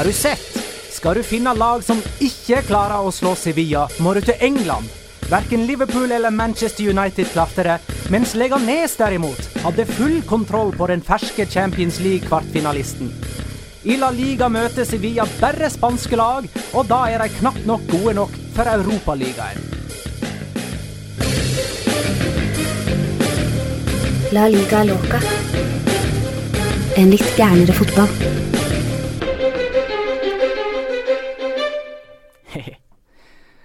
Har du sett? Skal du finne lag som ikke klarer å slå Sevilla, må du til England. Verken Liverpool eller Manchester United klarte det, mens Leganes derimot hadde full kontroll på den ferske Champions League-kvartfinalisten. I La Liga møter Sevilla bare spanske lag, og da er de knapt nok gode nok for Europaligaen. La liga loca. En litt gærnere fotball.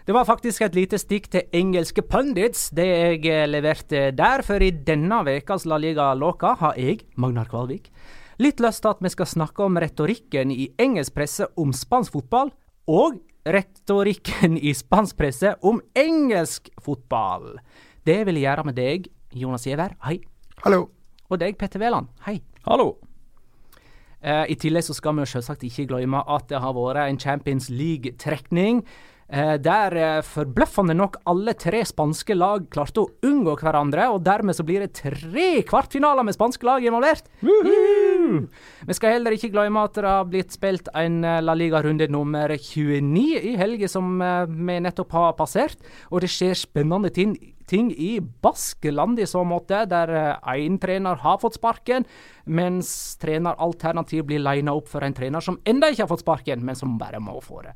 Det var faktisk et lite stikk til engelske pundits, det jeg eh, leverte der. For i denne ukas La Liga Loca har jeg, Magnar Kvalvik, litt lyst til at vi skal snakke om retorikken i engelsk presse om spansk fotball, og retorikken i spansk presse om engelsk fotball. Det vil jeg gjøre med deg, Jonas Giæver. Hei. Hallo. Og deg, Petter Wæland. Hei. Hallo. Eh, I tillegg så skal vi selvsagt ikke glemme at det har vært en Champions League-trekning. Eh, der eh, forbløffende nok alle tre spanske lag klarte å unngå hverandre, og dermed så blir det tre kvartfinaler med spanske lag involvert. Woohoo! Vi skal heller ikke glemme at det har blitt spilt en eh, La Liga-runde nummer 29 i helga som eh, vi nettopp har passert, og det skjer spennende ting, ting i Baskeland i så måte, der én trener har fått sparken, mens treneralternativ blir lina opp for en trener som enda ikke har fått sparken, men som bare må få det.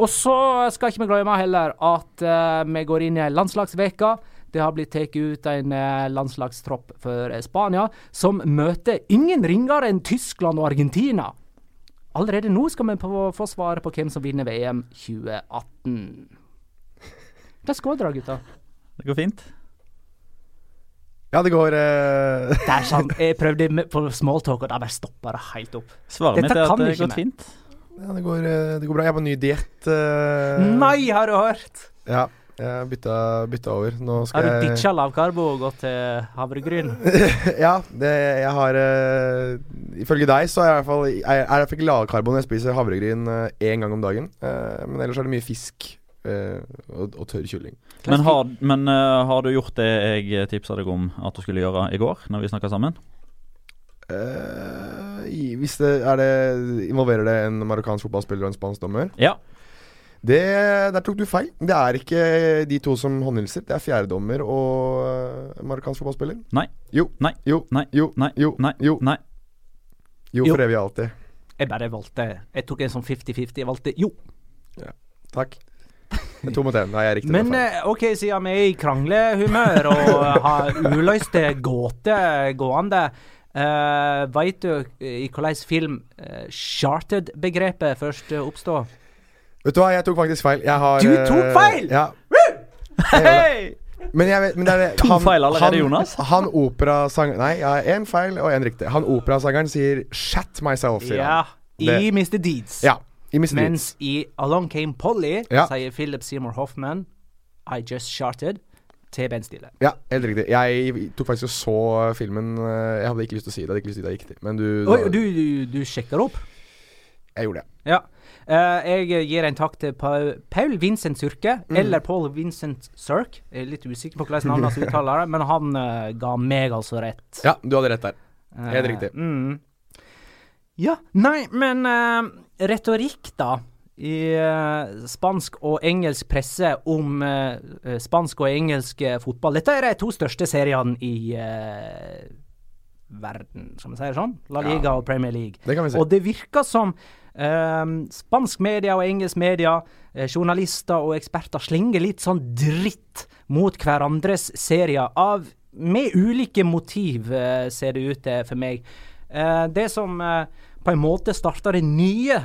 Og så skal ikke vi glemme heller at uh, vi går inn i ei landslagsveke. Det har blitt tatt ut en uh, landslagstropp for Spania, som møter ingen ringere enn Tyskland og Argentina. Allerede nå skal vi få, svaret på hvem som vinner VM 2018. Det skal dere, gutter. Det går fint. Ja, det går uh... Det er sånn, Jeg prøvde på smalltalk, og da bare stoppa det helt opp. Svaret Dette mitt er kan at det har gått fint. ja, det, går, eh, det går bra. Jeg er på ny diett. Uh... Nei, har du hørt? Ja, jeg bytta, bytta over. Nå Har skal du jeg ditcha lavkarbo og gått til havregryn? Ja, det, jeg har uh, Ifølge deg så er jeg i hvert fall jeg, jeg fikk lavkarbo når jeg spiser havregryn én gang om dagen. Men ellers er det mye fisk og, og tørr kylling. Men, har, men uh, har du gjort det jeg tipsa deg om at du skulle gjøre i går, når vi snakka sammen? Uh, hvis det, er det Involverer det en marokkansk fotballspiller og en spansk dommer? Ja. Det, der tok du feil. Det er ikke de to som håndhilser. Det er fjerdedommer og uh, marokkansk fotballspiller. Nei. Jo. Nei. Jo. Nei. Jo. Nei. Jo. Nei. Jo. Nei. Jo, Jo. for evig og alltid. Jeg bare valgte Jeg tok en sånn 50-50. Jeg valgte jo. Takk. Det to mot én. Nei, jeg er riktig. Men det eh, OK, siden vi er i kranglehumør og har uløste gåter gående, uh, veit du i hvilken film uh, charted-begrepet først uh, oppstod? Vet du hva, jeg tok faktisk feil. Jeg har Du eh, tok feil! Ja. Men jeg vet Men det er Han, To feil allerede, han, Jonas. Han operasangeren Nei, har én feil og én riktig. Han operasangeren sier 'shat myself', sier Ja, han. i Mr. Deeds. Ja. I. Mens i Along Came Polly Ja. sier Philip Seymour Hoffman I just charted til Ben Stille. Ja, helt riktig. Jeg tok faktisk og så filmen eh, Jeg hadde ikke lyst til å si det, jeg hadde ikke lyst til å si det riktig, men du, Oi, du, du, du sjekker opp? Jeg gjorde det. Ja. Uh, jeg gir en takk til Paul, Vincent Surke, Mm. eller Paul Vincent Sirk. Jeg er litt usikker på hvordan navnet hans uttaler det, men han uh, ga meg altså rett. Ja, du hadde rett der. Helt helt riktig. Mm. Ja, nei, men retorikk, da. I uh, spansk og engelsk presse om eh, spansk og engelsk eh, fotball. Dette er de to største seriene i uh, verden, skal vi si det sånn. La Liga Ja. og Premier League. Det kan vi si. Og det virker som spansk media og engelsk media, journalister og eksperter slenger litt sånn dritt mot hverandres serier av med ulike motiv, ser det ut til for meg. Det som på en måte starta det nye,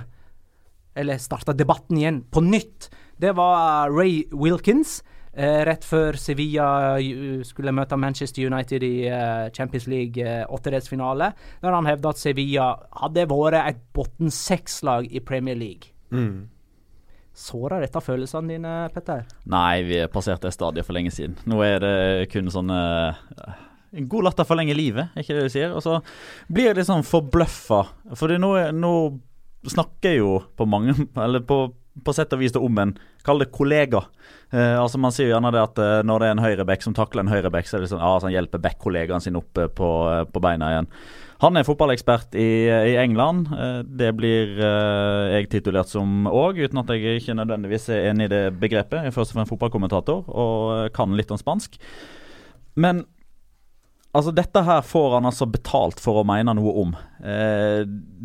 eller starta debatten igjen på nytt, det var Ray Wilkins. Eh, rett før Sevilla eh, skulle møte Manchester United i eh, Champions League eh, åttedelsfinale, der han hevda at Sevilla hadde vært et bunn seks-lag i Premier League. Mm. Sårer dette følelsene dine, Petter? Nei, vi passerte passert det stadiet for lenge siden. Nå er det kun sånn eh, En god latter forlenger livet, er ikke det du sier? Og så blir jeg litt sånn forbløffa. For nå, nå snakker jeg jo på mange Eller på på sett og vis det om en Kall det kollega. Eh, altså Man sier jo gjerne det at eh, når det er en høyreback som takler en høyreback, så er det sånn, ah, så han hjelper back-kollegaen sin opp eh, på, eh, på beina igjen. Han er fotballekspert i, i England. Det blir jeg titulert som òg, uten at jeg ikke nødvendigvis er enig i det begrepet. Jeg er først og fremst fotballkommentator og kan litt om spansk. Men Altså, dette her får han altså betalt for å mene noe om. Eh,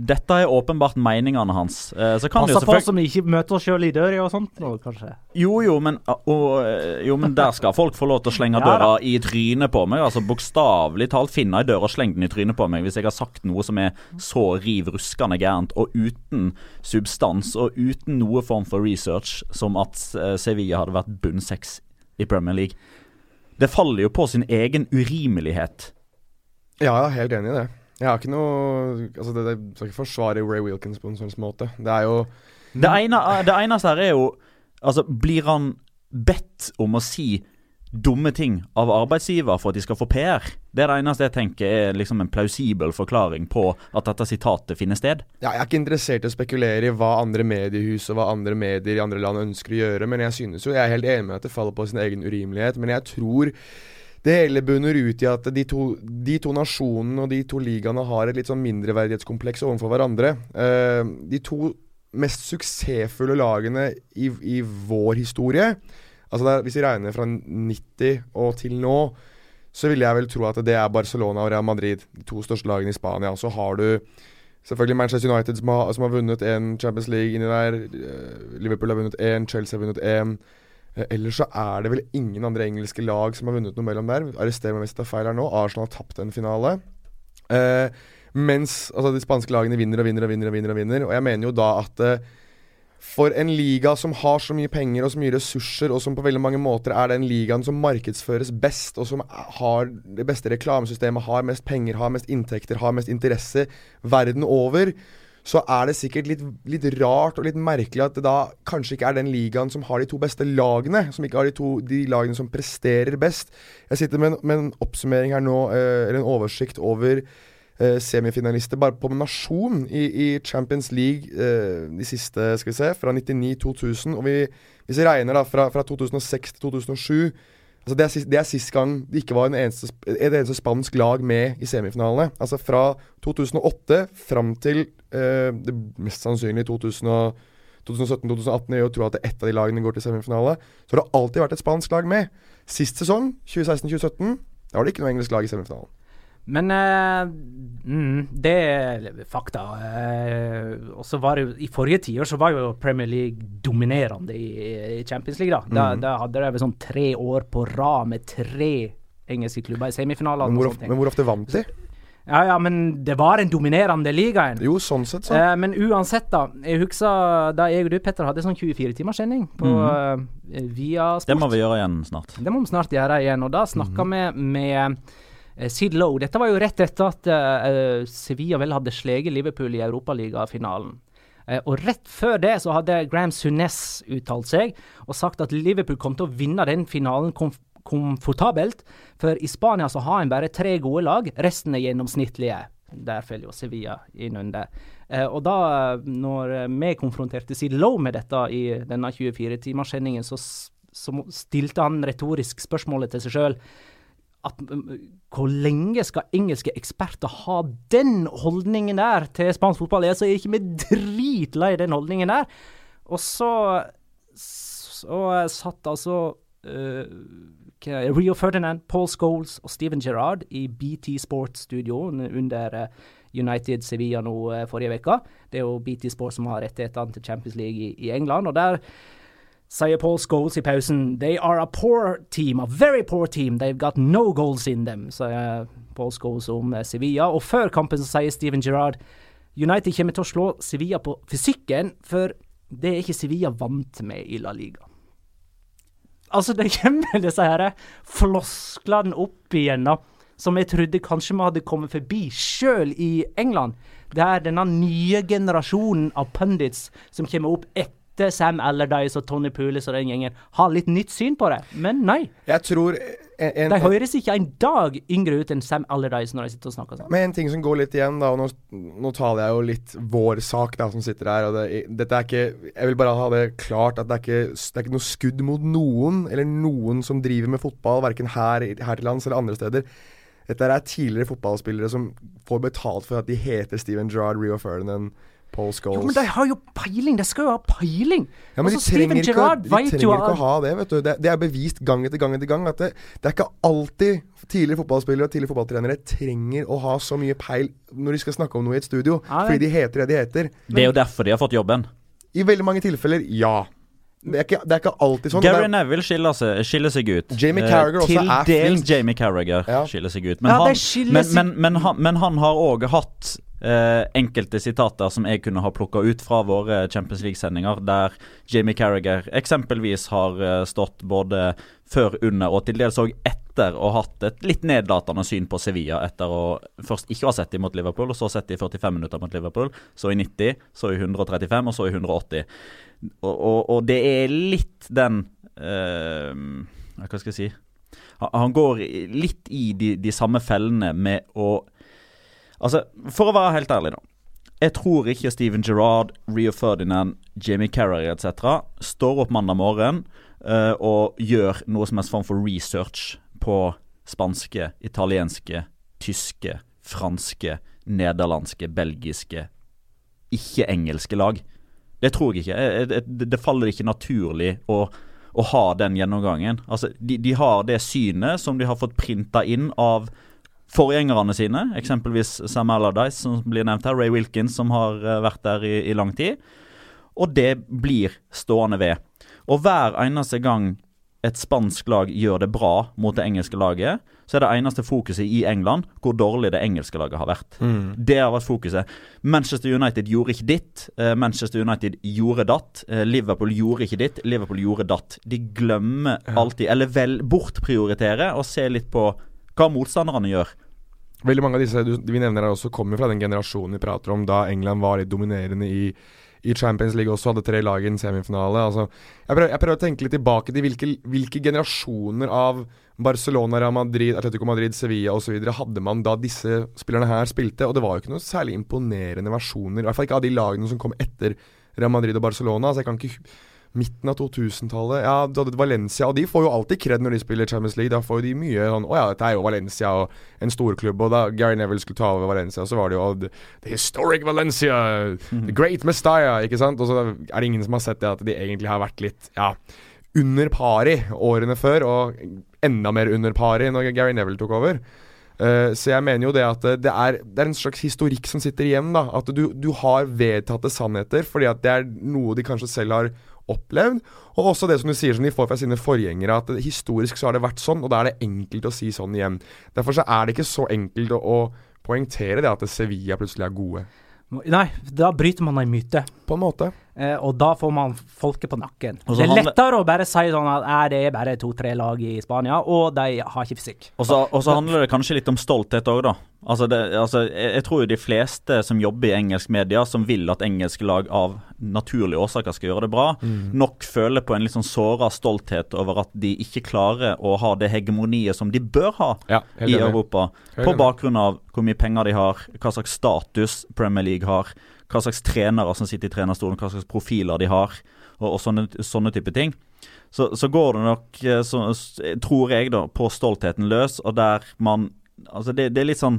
dette er åpenbart meningene hans. Eh, så kan Passer på som vi ikke møter oss sjøl i døra og sånt nå, kanskje. jo, jo men, og, eh, jo, men der skal folk få lov til å slenge Ja døra i trynet på meg. Altså Bokstavelig talt finne ei dør og slenge den i trynet på meg hvis jeg har sagt noe som er så riv ruskende gærent, og uten substans og uten noe form for research som at eh, Sevilla hadde vært bunn seks i Premier League. Det faller jo på sin egen urimelighet. Ja, jeg er helt enig i det. Jeg har ikke noe Altså, det, det skal ikke forsvare Ray Wilkins på en sånn måte. Det er jo Det, ene, det eneste her er jo Altså, blir han bedt om å si dumme ting av arbeidsgiver for at de skal få PR? Det er det eneste jeg tenker er liksom en plausibel forklaring på at dette sitatet finner sted. ja, Jeg er ikke interessert i å spekulere i hva andre mediehus og hva andre medier i andre land ønsker å gjøre, men jeg synes jo Jeg er helt enig med at det faller på sin egen urimelighet, men jeg tror det hele bunner ut i at de to, de to nasjonene og de to ligaene har et litt sånn mindreverdighetskompleks overfor hverandre. Uh, de to mest suksessfulle lagene i, i vår historie Altså det er, Hvis vi regner fra 90 og til nå, så vil jeg vel tro at det er Barcelona og Real Madrid, de to største lagene i Spania. Så har du selvfølgelig Manchester United, som har, som har vunnet en Champions League inni der. Eh, Liverpool har vunnet én, Chelsea har vunnet én. Eh, Ellers så er det vel ingen andre engelske lag som har vunnet noe mellom der. Arrester meg hvis jeg tar feil her nå. Arsenal har tapt en finale. Eh, mens altså, de spanske lagene vinner og vinner og vinner. Og vinner og vinner Og jeg mener jo da at eh, for en liga som har så mye penger og så mye ressurser, og som på veldig mange måter er den ligaen som markedsføres best, og som har det beste reklamesystemet, har mest penger, har mest inntekter, har mest interesse verden over, så er det sikkert litt, litt rart og litt merkelig at det da kanskje ikke er den ligaen som har de to beste lagene, som ikke har de to de lagene som presterer best. Jeg sitter med en, med en oppsummering her nå, eh, eller en oversikt over eh, semifinalister bare på nasjon i, i Champions League eh, de siste, skal vi se, fra 99-2000. Og vi, hvis vi regner da fra, fra 2006 til 2007 altså det, er sist, det er sist gang det ikke var en eneste, et eneste spansk lag med i semifinalene. Altså fra 2008 fram til eh, det mest sannsynlig 2000 og 2017-2018 er jo tro at ett av de lagene går til semifinale. Så har det alltid vært et spansk lag med. Sist sesong, 2016-2017, da var det ikke noe engelsk lag i semifinalen. Men uh, mm, det er fakta. Uh, og så var det jo I forrige tiår så var jo Premier League dominerende i, i Champions League. Da. Da, Mhm. da hadde de vel sånn tre år på rad med tre engelske klubber i semifinaler. Men hvor, ofte, men hvor ofte vant de? Ja, ja, men det var en dominerende liga. en. Jo, sånn sett, så. Eh, men uansett, da. Jeg husker da jeg og du, Petter, hadde sånn 24-timerssending på Mhm. uh, via Det må vi gjøre igjen snart. Det må vi snart gjøre igjen. Og da snakka vi med eh, Sid Lowe. Dette var jo rett etter at eh, Sevilla vel hadde sleget Liverpool i Europaligafinalen. Uh, og rett før det så hadde Graham Sunes uttalt seg og sagt at Liverpool kom til å vinne den finalen komf komfortabelt. For i Spania så har en bare tre gode lag, resten er gjennomsnittlige. Der faller jo Sevilla innunder. Uh, og da, eh, når eh, vi konfronterte Sid Lowe med dette i denne 24-timerssendingen, så, så stilte han retorisk spørsmålet til seg sjøl at mm, hvor lenge skal engelske eksperter ha den holdningen der til spansk fotball? Jeg er ikke vi dritlei den holdningen der? Og så så satt altså uh, Rio Ferdinand, Paul Scholes og Steven Gerrard i BT Sports studio under eh, United Sevilla nå eh, forrige uke. Det er jo BT Sports som har rettighetene til Champions League i, i England. og der sier Paul Scholes i pausen They are a poor team, a very poor team. They've got no goals in them, sier Paul Scholes om eh, Sevilla. Og før kampen så sier Steven Gerrard United kommer til å slå Sevilla på fysikken, for det er ikke Sevilla vant med i La Liga. Altså, det kommer disse her flosklene opp igjen, da. Som jeg trodde kanskje vi hadde kommet forbi, sjøl i England. Det er denne nye generasjonen av pundits som kommer opp etter Sam Allardyce og Tony Poolis og den gjengen, har litt nytt syn på det. Men nei. Jeg tror en, en, De høres ikke en dag yngre ut enn Sam Allardyce når de sitter og snakker sånn. Men en ting som går litt igjen, da, og nå, nå taler jeg jo litt vår sak, da, som sitter her. Og det, dette er ikke Jeg vil bare ha det klart at det er ikke, det er ikke noe skudd mot noen, eller noen som driver med fotball, verken her, her til lands eller andre steder. Dette er tidligere fotballspillere som får betalt for at de heter Steven Gerrard, Rio Ferdinand, Paul Scholes. Jo, men de har jo peiling! De skal jo ha peiling! Ja, men Også de trenger, ikke, de trenger ikke å ha det, vet du. Det, det er bevist gang etter gang etter gang at det, det er ikke alltid tidligere fotballspillere og tidligere fotballtrenere trenger å ha så mye peil når de skal snakke om noe i et studio, Ja, fordi de heter det de heter. Det er jo derfor de har fått jobben. I veldig mange tilfeller, ja. Det er ikke, det er ikke alltid sånn. Gary Neville skiller seg, skiller seg ut. Jamie Eh, Carragher også Til er dels flink. Jamie Carragher Ja. skiller seg ut. Men, Ja, han, men, men, men, han, men han har òg hatt eh, enkelte sitater som jeg kunne ha plukka ut fra våre Champions League-sendinger, der Jamie Carragher eksempelvis har eh, stått både før, under og til dels òg etter å ha hatt et litt nedlatende syn på Sevilla etter å først ikke ha sett dem mot Liverpool, og så sett dem i 45 minutter mot Liverpool, så i 90, så i 135 og så i 180. Og, og, og det er litt den eh, Hva skal jeg si? Han går litt i de, de samme fellene med å Altså, for å være helt ærlig, da. Jeg tror ikke Steven Gerrard, Rio Ferdinand, Jamie Carragher etc. står opp mandag morgen uh, og gjør noe som helst form for research på spanske, italienske, tyske, franske, nederlandske, belgiske, ikke-engelske lag. Det tror jeg ikke. Det faller ikke naturlig å, å ha den gjennomgangen. Altså, de, de har det synet som de har fått printa inn av forgjengerne sine, eksempelvis Sam Allardyce, som blir nevnt her, Ray Wilkins, som har eh, vært der i, i lang tid. Og det blir stående ved. Og hver eneste gang et spansk lag gjør det bra mot det engelske laget, så er det eneste fokuset i England hvor dårlig det engelske laget har vært. Det har vært fokuset. Manchester United gjorde ikke ditt. eh, Manchester United gjorde datt. eh, Liverpool gjorde ikke ditt. Liverpool gjorde datt. De glemmer alltid, eller vel bortprioritere, og se litt på hva motstanderne gjør. Veldig mange av disse vi nevner her også kommer fra den generasjonen vi prater om, da England var litt dominerende i, i Champions League også, hadde tre lag i en semifinale. Altså, jeg, prøver, jeg prøver å tenke litt tilbake til hvilke, hvilke generasjoner av Barcelona, Real Madrid, Atletico Madrid, Sevilla osv. hadde man da disse spillerne her spilte. Og det var jo ikke noen særlig imponerende versjoner, i hvert fall ikke av de lagene som kom etter Real Madrid og Barcelona. Altså jeg kan ikke Midten av 2000-tallet Ja, du hadde Valencia, og de får jo alltid kred når de spiller Champions League. Da får jo de mye sånn Å ja, dette er jo Valencia og en storklubb. Og da Gary Neville skulle ta over Valencia, så var det jo The, the historic Valencia, the great Mestalla, ikke sant? Og så er det ingen som har sett det at de egentlig har vært litt Ja, under pari årene før, og enda mer under pari når Gary Neville tok over. Uh, så jeg mener jo det at eh, det er, det er en slags historikk som sitter igjen. da At du, du har vedtatte sannheter fordi at det er noe de kanskje selv har opplevd. Og også det som du sier som de får fra sine forgjengere, at historisk så har det vært sånn, og da er det enkelt å si sånn igjen. Derfor så er det ikke så enkelt å, å poengtere det at Sevilla plutselig er gode. Nei, da bryter man en myte. På en måte. Eh, og da får man folket på nakken. Det er lettere å bare si sånn at "Nei, det er bare to-tre lag i Spania, og de har ikke fysikk. Og så, og så handler det kanskje litt om stolthet òg, da. Altså det, altså, jeg, jeg tror jo de fleste som jobber i engelsk media, som vil at engelske lag av naturlige årsaker skal gjøre det bra, nok føler på en litt sånn såra stolthet over at de ikke klarer å ha det hegemoniet som de bør ha Ja, i. Europa. På bakgrunn av hvor mye penger de har, hva slags status Premier League har, hva slags trenere som sitter i trenerstolen, hva slags profiler de har, og, og sånne, sånne type ting. Så, så går det nok, eh, så, tror jeg, da, på stoltheten løs, og der man Altså, det, det er litt sånn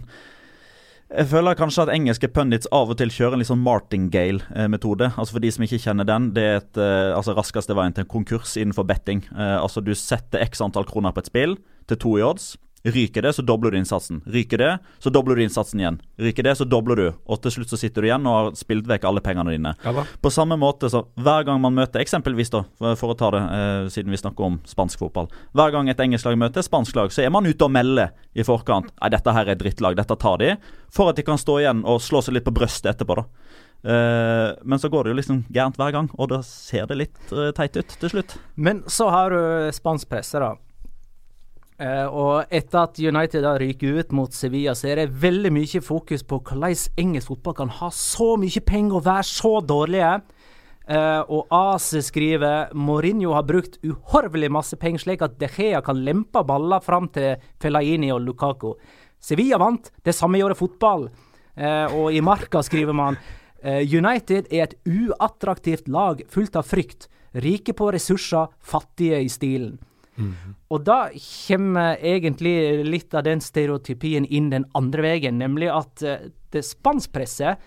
jeg føler kanskje at engelske pundits av og til kjører en litt sånn martingale-metode. Altså For de som ikke kjenner den, det er et, eh, altså raskeste veien til en konkurs innenfor betting. Eh, altså Du setter x antall kroner på et spill til to i odds. Ryker det, så dobler du innsatsen. Ryker det, så dobler du innsatsen igjen. Ryker det, så dobler du. Og til slutt så sitter du igjen og har spilt vekk alle pengene dine. Ja. På samme måte så hver gang man møter Eksempelvis, da, for, å ta det, eh, siden vi snakker om spansk fotball. Hver gang et engelsk lag møter et spansk lag, så er man ute og melder i forkant. Nei, dette her er drittlag, dette tar de. For at de kan stå igjen og slå seg litt på brystet etterpå, da. Eh, men så går det jo liksom gærent hver gang, og da ser det litt eh, teit ut til slutt. Men så har du spansk presse, da. Eh, og etter at United har ryker ut mot Sevilla, så er det veldig mye fokus på hvordan engelsk fotball kan ha så mye penger og være så dårlige. Uh, og AC skriver Mourinho har brukt uhorvelig masse penger slik at De Gea kan lempe baller fram til Fellaini og Lukaku. Sevilla vant, det samme gjorde fotball. Uh, og i Marka skriver man United er et uattraktivt lag fullt av frykt. Rike på ressurser, fattige i stilen. Og da kommer egentlig litt av den stereotypien inn den andre veien, nemlig at eh, det spanskpresset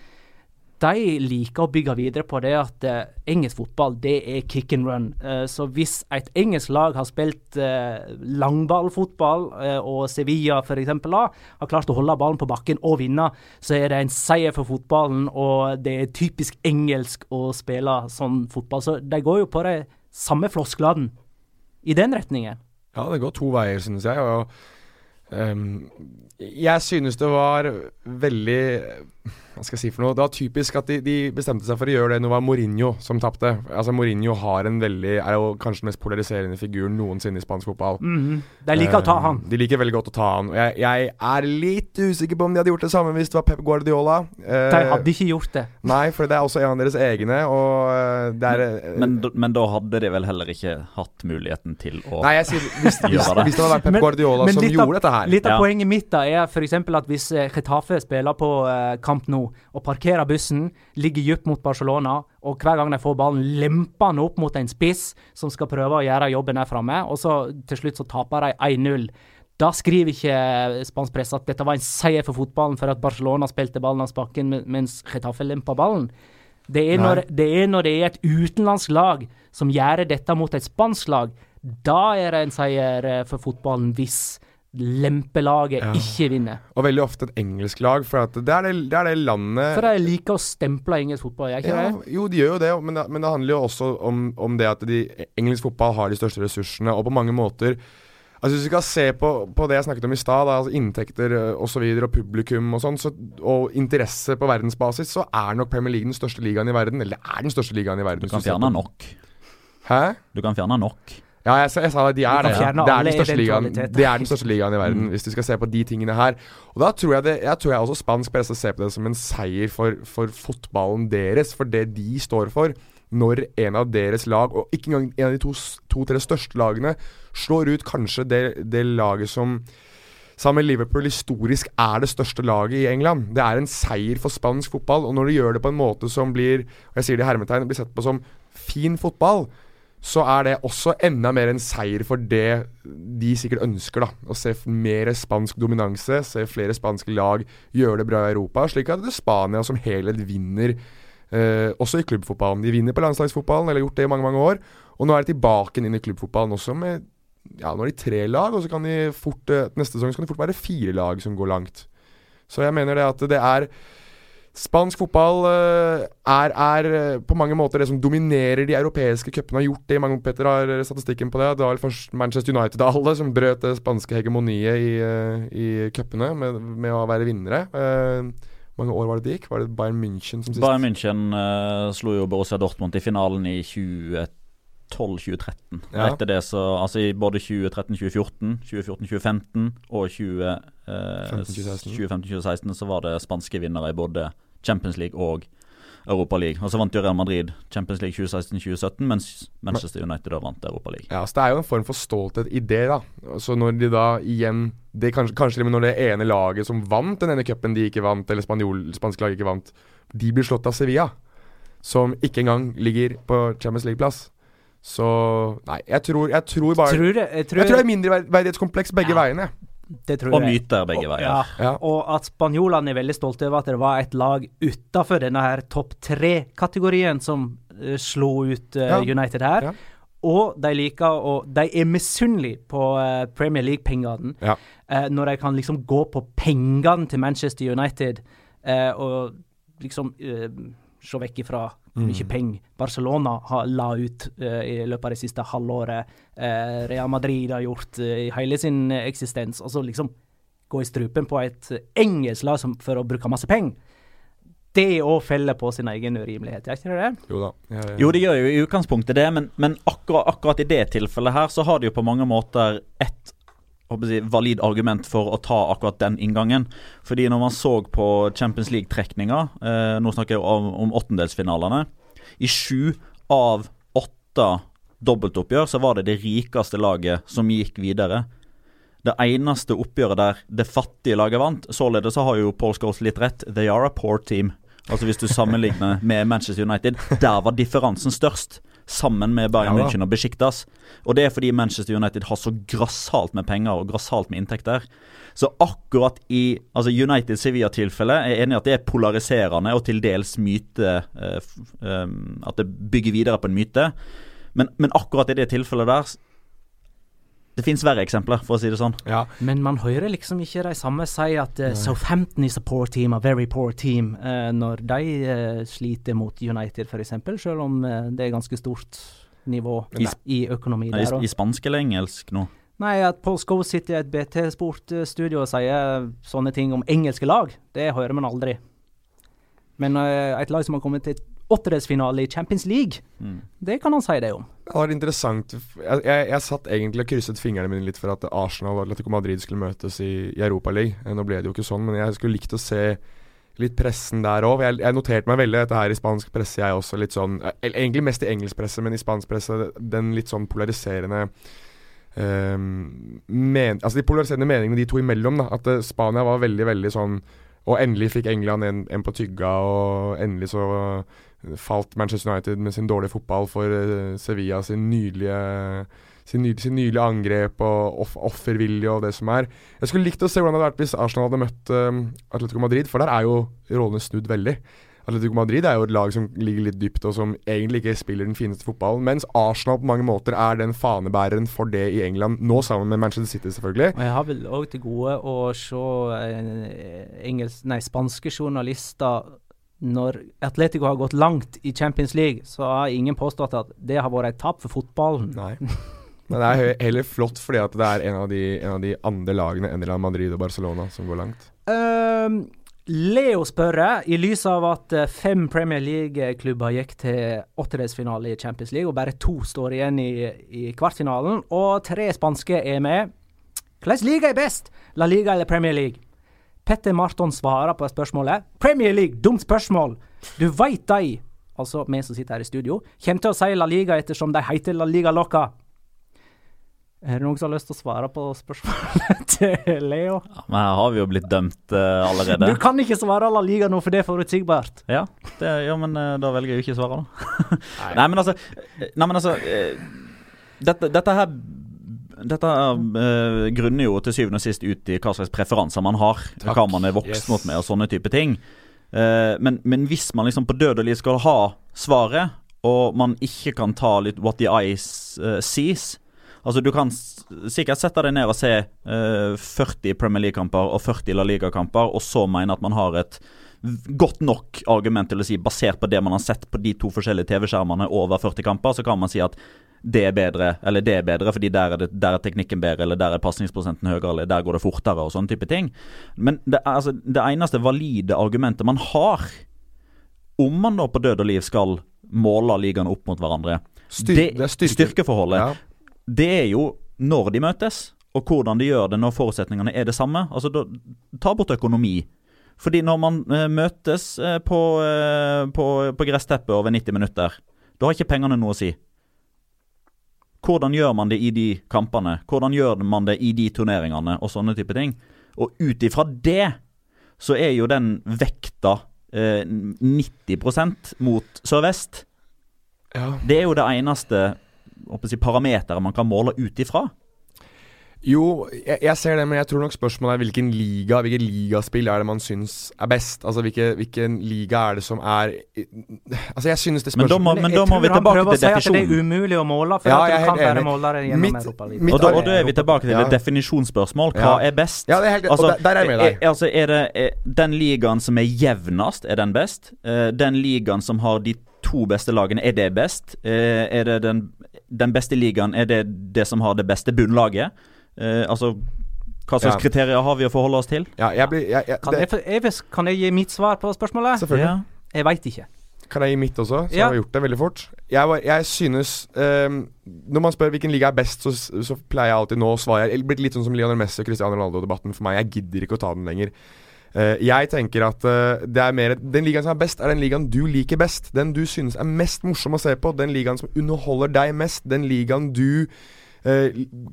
de liker å bygge videre på det at uh, engelsk fotball det er kick and run. Uh, så hvis et engelsk lag har spilt uh, langballfotball, og Sevilla f.eks. har klart å holde ballen på bakken og vinne, så er det en seier for fotballen, og det er typisk engelsk å spille sånn fotball. Så de går jo på de samme flosklene i den retningen. Ja, det går to veier, synes jeg. Og ehm, jeg synes det var veldig Hva skal jeg si for noe? Det var typisk at de, de bestemte seg for å gjøre det når det var Mourinho som tapte. Altså Mourinho har en veldig er jo kanskje den mest polariserende figuren noensinne i spansk fotball. Mhm. De liker å ta Ehm, han. De liker veldig godt å ta han. Jeg, jeg er litt usikker på om de hadde gjort det samme hvis det var Pep Guardiola. Eh, De hadde ikke gjort det. Nei, for det er også en av deres egne, og eh, det er eh, Men, men da hadde de vel heller ikke hatt muligheten til å Nei, jeg sier hvis, hvis, det. hvis det hadde vært Pep Guardiola men som litt av- gjorde dette her Litt av Ja. poenget mitt da er f.eks. at hvis Chetafe Getafe spiller på kamp nå og parkerer bussen, ligger dypt mot Barcelona, og hver gang de får ballen, lemper han opp mot en spiss som skal prøve å gjøre jobben der framme, og så til slutt så taper de 1-0. Da skriver ikke spansk presse at dette var en seier for fotballen for at Barcelona spilte ballen av bakken mens Getafe lempa ballen. Det er, når, det er når det er et utenlandsk lag som gjør dette mot et spansk lag, da er det en seier eh, for fotballen hvis lempelaget Ja. ikke vinner. Og veldig ofte et engelsk lag, for at det, er det, det er det landet For de liker å stemple engelsk fotball, gjør ikke ja, det? Jo, de gjør jo det, men det, men det handler jo også om, om det at de, engelsk fotball har de største ressursene, og på mange måter Altså Hvis vi skal se på, på det jeg snakket om i stad, altså inntekter eh, og så videre, og publikum og sånn, så, og interesse på verdensbasis, så er nok Premier League den største ligaen i verden. Eller det er den største ligaen i verden. Du kan fjerne nok. Hæ? Du kan fjerne nok. Ja, jeg, jeg sa det. De er det. Det er, den største ligaen, det er den største ligaen i verden, hvis du skal se på de tingene her. Og da tror jeg, det, jeg tror jeg også spansk presse ser på det som en seier for, for fotballen deres, for det de står for. Når en av deres lag, og ikke engang en av de to- to-tre største lagene, slår ut kanskje det, det laget som Sammen med Liverpool historisk er det største laget i England. Det er en seier for spansk fotball, og når de gjør det på en måte som blir og jeg sier det i hermetegn, blir sett på som fin fotball, så er det også enda mer en seier for det de sikkert ønsker. da Å se mer spansk dominanse, se flere spanske lag gjøre det bra i Europa. Slik at det er Spania som helhet vinner, eh, også i klubbfotballen. De vinner på landslagsfotballen, eller har gjort det i mange mange år. Og nå er de tilbake inn i klubbfotballen også med Ja, nå er de tre lag, og så kan de fort eh, neste sesong kan det fort være fire lag som går langt. Så jeg mener det at det er Spansk fotball eh, er, er eh, på mange måter det som dominerer de europeiske cupene. Har gjort det i mange Petter har eh, statistikken på det. Det var vel først Manchester United av alle som brøt det spanske hegemoniet i, uh, i cupene med, med å være vinnere. Hvor mange år var det det gikk? Var det Bayern München som sist? Bayern München uh, slo jo Borussia Dortmund i finalen i 2012-2013. Ja. Etter det så Altså i både 2013-2014, 2014-2015 og 20, eh, 15-2016. 2015-2016 så var det spanske vinnere i både Champions League og Europa League. Og så vant jo Real Madrid Champions League 2016-2017, mens Manchester United da vant Europa League. Ja, så Det er jo en form for stolthet i det, da. Så når de da igjen det Kanskje, kanskje når det ene laget som vant den ene cupen de ikke vant, eller spanjol, spansk laget ikke vant, de blir slått av Sevilla, som ikke engang ligger på Champions League-plass. Så Nei, jeg tror, jeg tror bare Tror jeg tror, Jeg tror det er mindreverdighetskompleks begge Ja. veiene. Det tror Og jeg. myter begge veier. Ja, Ja. og at spanjolene er veldig stolte over at det var et lag utafor denne her topp tre-kategorien som uh, slo ut uh, Ja. United her. Ja. Og de liker å De er misunnelige på uh, Premier League-pengene. Ja. eh, når de kan liksom gå på pengene til Manchester United eh, og liksom se vekk ifra mye Mm. penger Barcelona har la ut uh, i løpet av det siste halvåret. Uh, Real Madrid har gjort uh, i hele sin eksistens. Og så liksom gå i strupen på et engelsk lag som, for å bruke masse penger. Det òg feller på sin egen urimelighet, gjør ikke det det? Jo da. Jeg, Jo, det gjør jo i utgangspunktet det, men, men akkurat, akkurat i det tilfellet her, så har de jo på mange måter et håper jeg, valid argument for å ta akkurat den inngangen. Fordi når man så på Champions League-trekninga, eh, nå snakker jeg om, om åttendelsfinalene, I sju av åtte dobbeltoppgjør så var det det rikeste laget som gikk videre. Det eneste oppgjøret der det fattige laget vant. Således så har jo Paul Scholes litt rett. They are a poor team. Altså Hvis du sammenligner med Manchester United, der var differansen størst. Sammen med Bayern Ja. München og Besiktas. Og det er fordi Manchester United har så grassat med penger og grassat med inntekter. Så akkurat i altså United-Sevilla-tilfellet er jeg enig i at det er polariserende og til dels myte eh, eh, At det bygger videre på en myte. Men, men akkurat i det tilfellet der Det fins verre eksempler, for å si det sånn. Ja, Men man hører liksom ikke de samme si at uh, Southampton is a poor team, a very poor team, uh, når de uh, sliter mot United f.eks., selv om det er ganske stort nivå i, i økonomi der òg. I spansk eller engelsk nå? Nei, at Paul Scoe sitter i et BT Sport-studio og sier sånne ting om engelske lag, det hører man aldri. Men et lag som har kommet til åttedelsfinale i Champions League, Mm. det kan han si det om. Det var interessant. Jeg, jeg, jeg satt egentlig og krysset fingrene mine litt for at Arsenal og Atletico Madrid skulle møtes i, i Europaligaen. Nå ble det jo ikke sånn, men jeg skulle likt å se litt pressen der òg. Jeg, jeg noterte meg veldig dette her i spansk presse, jeg også. Litt sånn eh, Egentlig mest i engelsk presse, men i spansk presse den litt sånn polariserende um, men, Altså de polariserende meningene de to imellom. da At uh, Spania var veldig, veldig sånn Og endelig fikk England en, en på tygga, og endelig så falt Manchester United med sin dårlige fotball for eh, Sevilla sin nydelige sin, ny, sin nydelige angrep og off, offervilje og det som er. Jeg skulle likt å se hvordan det hadde vært hvis Arsenal hadde møtt eh, Atletico Madrid, for der er jo rollene snudd veldig. Atletico Madrid er jo et lag som ligger litt dypt, og som egentlig ikke spiller den fineste fotballen. Mens Arsenal på mange måter er den fanebæreren for det i England, nå sammen med Manchester City, selvfølgelig. Og jeg har vel òg til gode å se eh, engelsk, nei, spanske journalister når Atletico har gått langt i Champions League, så har ingen påstått at det har vært et tap for fotballen. Nei. Men det er heller flott fordi at det er en av de, en av de andre lagene enn Real Madrid og Barcelona som går langt. Um, Leo spør, i lys av at eh, fem Premier League-klubber gikk til åttedelsfinale i Champions League, og bare to står igjen i, i kvartfinalen, og tre spanske er med, hvilken liga er best? La Liga eller Premier League? Petter Marton svarer på spørsmålet. Premier League, dumt spørsmål! Du veit de, altså vi som sitter her i studio, kommer til å si La Liga ettersom de heter La Liga Loca. Er det noen som har lyst til å svare på spørsmålet til Leo? Ja, men her har vi jo blitt dømt uh, allerede. Du kan ikke svare La Liga nå, for det er forutsigbart. Ja, det, ja, men uh, da velger jeg jo ikke å svare, da. Nei, men altså, eh, nei, men altså uh, dette, dette her dette eh, grunner jo til syvende og sist ut i hva slags preferanser man har. Takk. Hva man er vokst Yes. med og sånne type ting. Uh, men, men hvis man liksom på død og liv skal ha svaret, og man ikke kan ta litt what the eyes uh, sees Altså Du kan sikkert sette deg ned og se eh, 40 Premier League-kamper og 40 La Liga-kamper, og så mene at man har et godt nok argument til å si, basert på det man har sett på de to forskjellige TV-skjermene over 40 kamper, så kan man si at det er bedre, eller det er bedre, fordi der er, det, der er teknikken bedre, eller der er pasningsprosenten høyere, eller der går det fortere, og sånne type ting. Men det, altså, det eneste valide argumentet man har, om man da på død og liv skal måle ligaene opp mot hverandre, Styr, det, det styrke. styrkeforholdet, Ja. det er jo når de møtes, og hvordan de gjør det når forutsetningene er det samme. Altså, da, Ta bort økonomi. Fordi når man eh, møtes eh, på, eh, på, på gressteppet over 90 minutter, da har ikke pengene noe å si. Hvordan gjør man det i de kampene? Hvordan gjør man det i de turneringene, og sånne type ting? Og ut ifra det, så er jo den vekta eh, 90% mot sør-vest. Ja. Det er jo det eneste jeg, parameteret man kan måle ut ifra. Jo, jeg, jeg ser det, men jeg tror nok spørsmålet er hvilken liga Hvilket ligaspill er det man syns er best? Altså hvilke, hvilken liga er det som er Altså, jeg synes det Men da må, spørsmålet men da må vi tilbake prøver å si at Det er umulig å måle, for Ja, at du kan være bare enig. måle det gjennom Mitt- Europaligaen. mitt Og da, og da er vi tilbake til Ja. et definisjonsspørsmål. Hva Ja. er best? Ja, det er helt Altså, Og der, der er jeg med deg. er, altså, er det er den ligaen som er jevnest, er den best? Uh, den ligaen som har de to beste lagene, er det best? Uh, er det den, den beste ligaen, er det det som har det beste bunnlaget? Eh, altså, hva slags Ja. kriterier har vi å forholde oss til? Ja, jeg blir jeg, jeg, Kan det, jeg, jeg, kan jeg gi mitt svar på spørsmålet? Selvfølgelig. Ja. Jeg veit ikke. Kan jeg gi mitt også? Så Ja. har jeg gjort det veldig fort. Jeg, jeg synes um, Når man spør hvilken liga er best, så, så pleier jeg alltid nå å svare Det blir litt sånn som Lionel Messi og Cristiano Ronaldo-debatten for meg. Jeg gidder ikke å ta den lenger. Uh, jeg tenker at uh, det er mer Den ligaen som er best, er den ligaen du liker best. Den du synes er mest morsom å se på. Den ligaen som underholder deg mest. Den ligaen du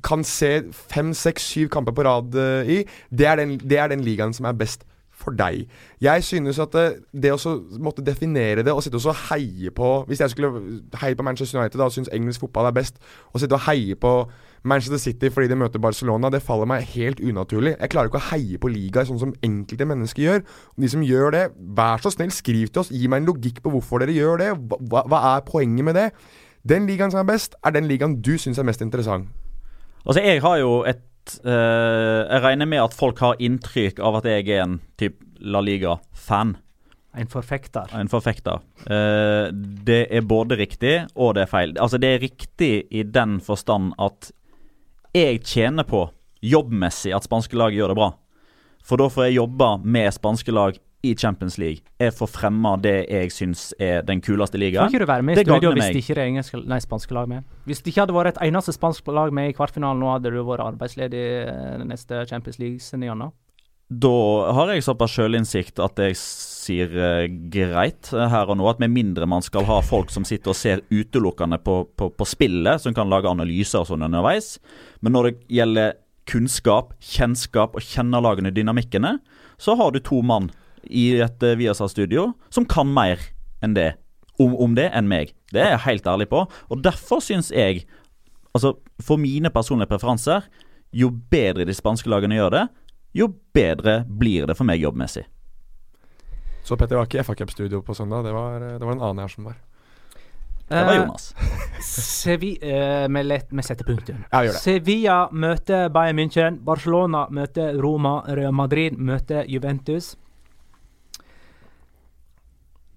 kan se fem, seks, syv kamper på rad eh, i. Det er, den, det er den ligaen som er best for deg. Jeg synes at det, det å måtte definere det og sitte og heie på Hvis jeg skulle heie på Manchester United da, og synes engelsk fotball er best, og sitte og heie på Manchester City fordi de møter Barcelona, det faller meg helt unaturlig. Jeg klarer ikke å heie på ligaer sånn som enkelte mennesker gjør. De som gjør det, vær så snill, skriv til oss. Gi meg en logikk på hvorfor dere gjør det. Hva, hva er poenget med det? Den ligaen som er best, er den ligaen du syns er mest interessant. Altså, jeg har jo et eh, Jeg regner med at folk har inntrykk av at jeg er en typ La Liga-fan. En forfekter. En forfekter. Uh, det er både riktig og det er feil. Altså, det er riktig i den forstand at jeg tjener på jobbmessig at spanske lag gjør det bra. For da får jeg jobbe med spanske lag i Champions League. Jeg får fremma det jeg syns er den kuleste ligaen. ikke du være med i Det studio gagner hvis det ikke er engelske, nei, spanske lag med? Hvis det ikke hadde vært et eneste spansk lag med i kvartfinalen nå, hadde du vært arbeidsledig eh, neste Champions League-seniorene? Da har jeg såpass sjølinnsikt at jeg sier uh, greit eh, her og nå at med mindre man skal ha folk som sitter og ser utelukkende på, på, på spillet, som kan lage analyser og sånn underveis, men når det gjelder kunnskap, kjennskap og kjennelagene dynamikkene, så har du to mann i et uh, Viasat-studio som kan mer enn det, om, om det enn meg. Det er jeg helt ærlig på. Og derfor syns jeg, altså for mine personlige preferanser, jo bedre de spanske lagene gjør det, jo bedre blir det for meg jobbmessig. Så Petter var ikke i FA Cup-studio på søndag. Det var, det var en annen her som var. Det var Eh, Jonas. Eh, vi, uh, setter punktum. Ja, gjør det. Sevilla møter Bayern München. Barcelona møter Roma. Real Madrid møter Juventus.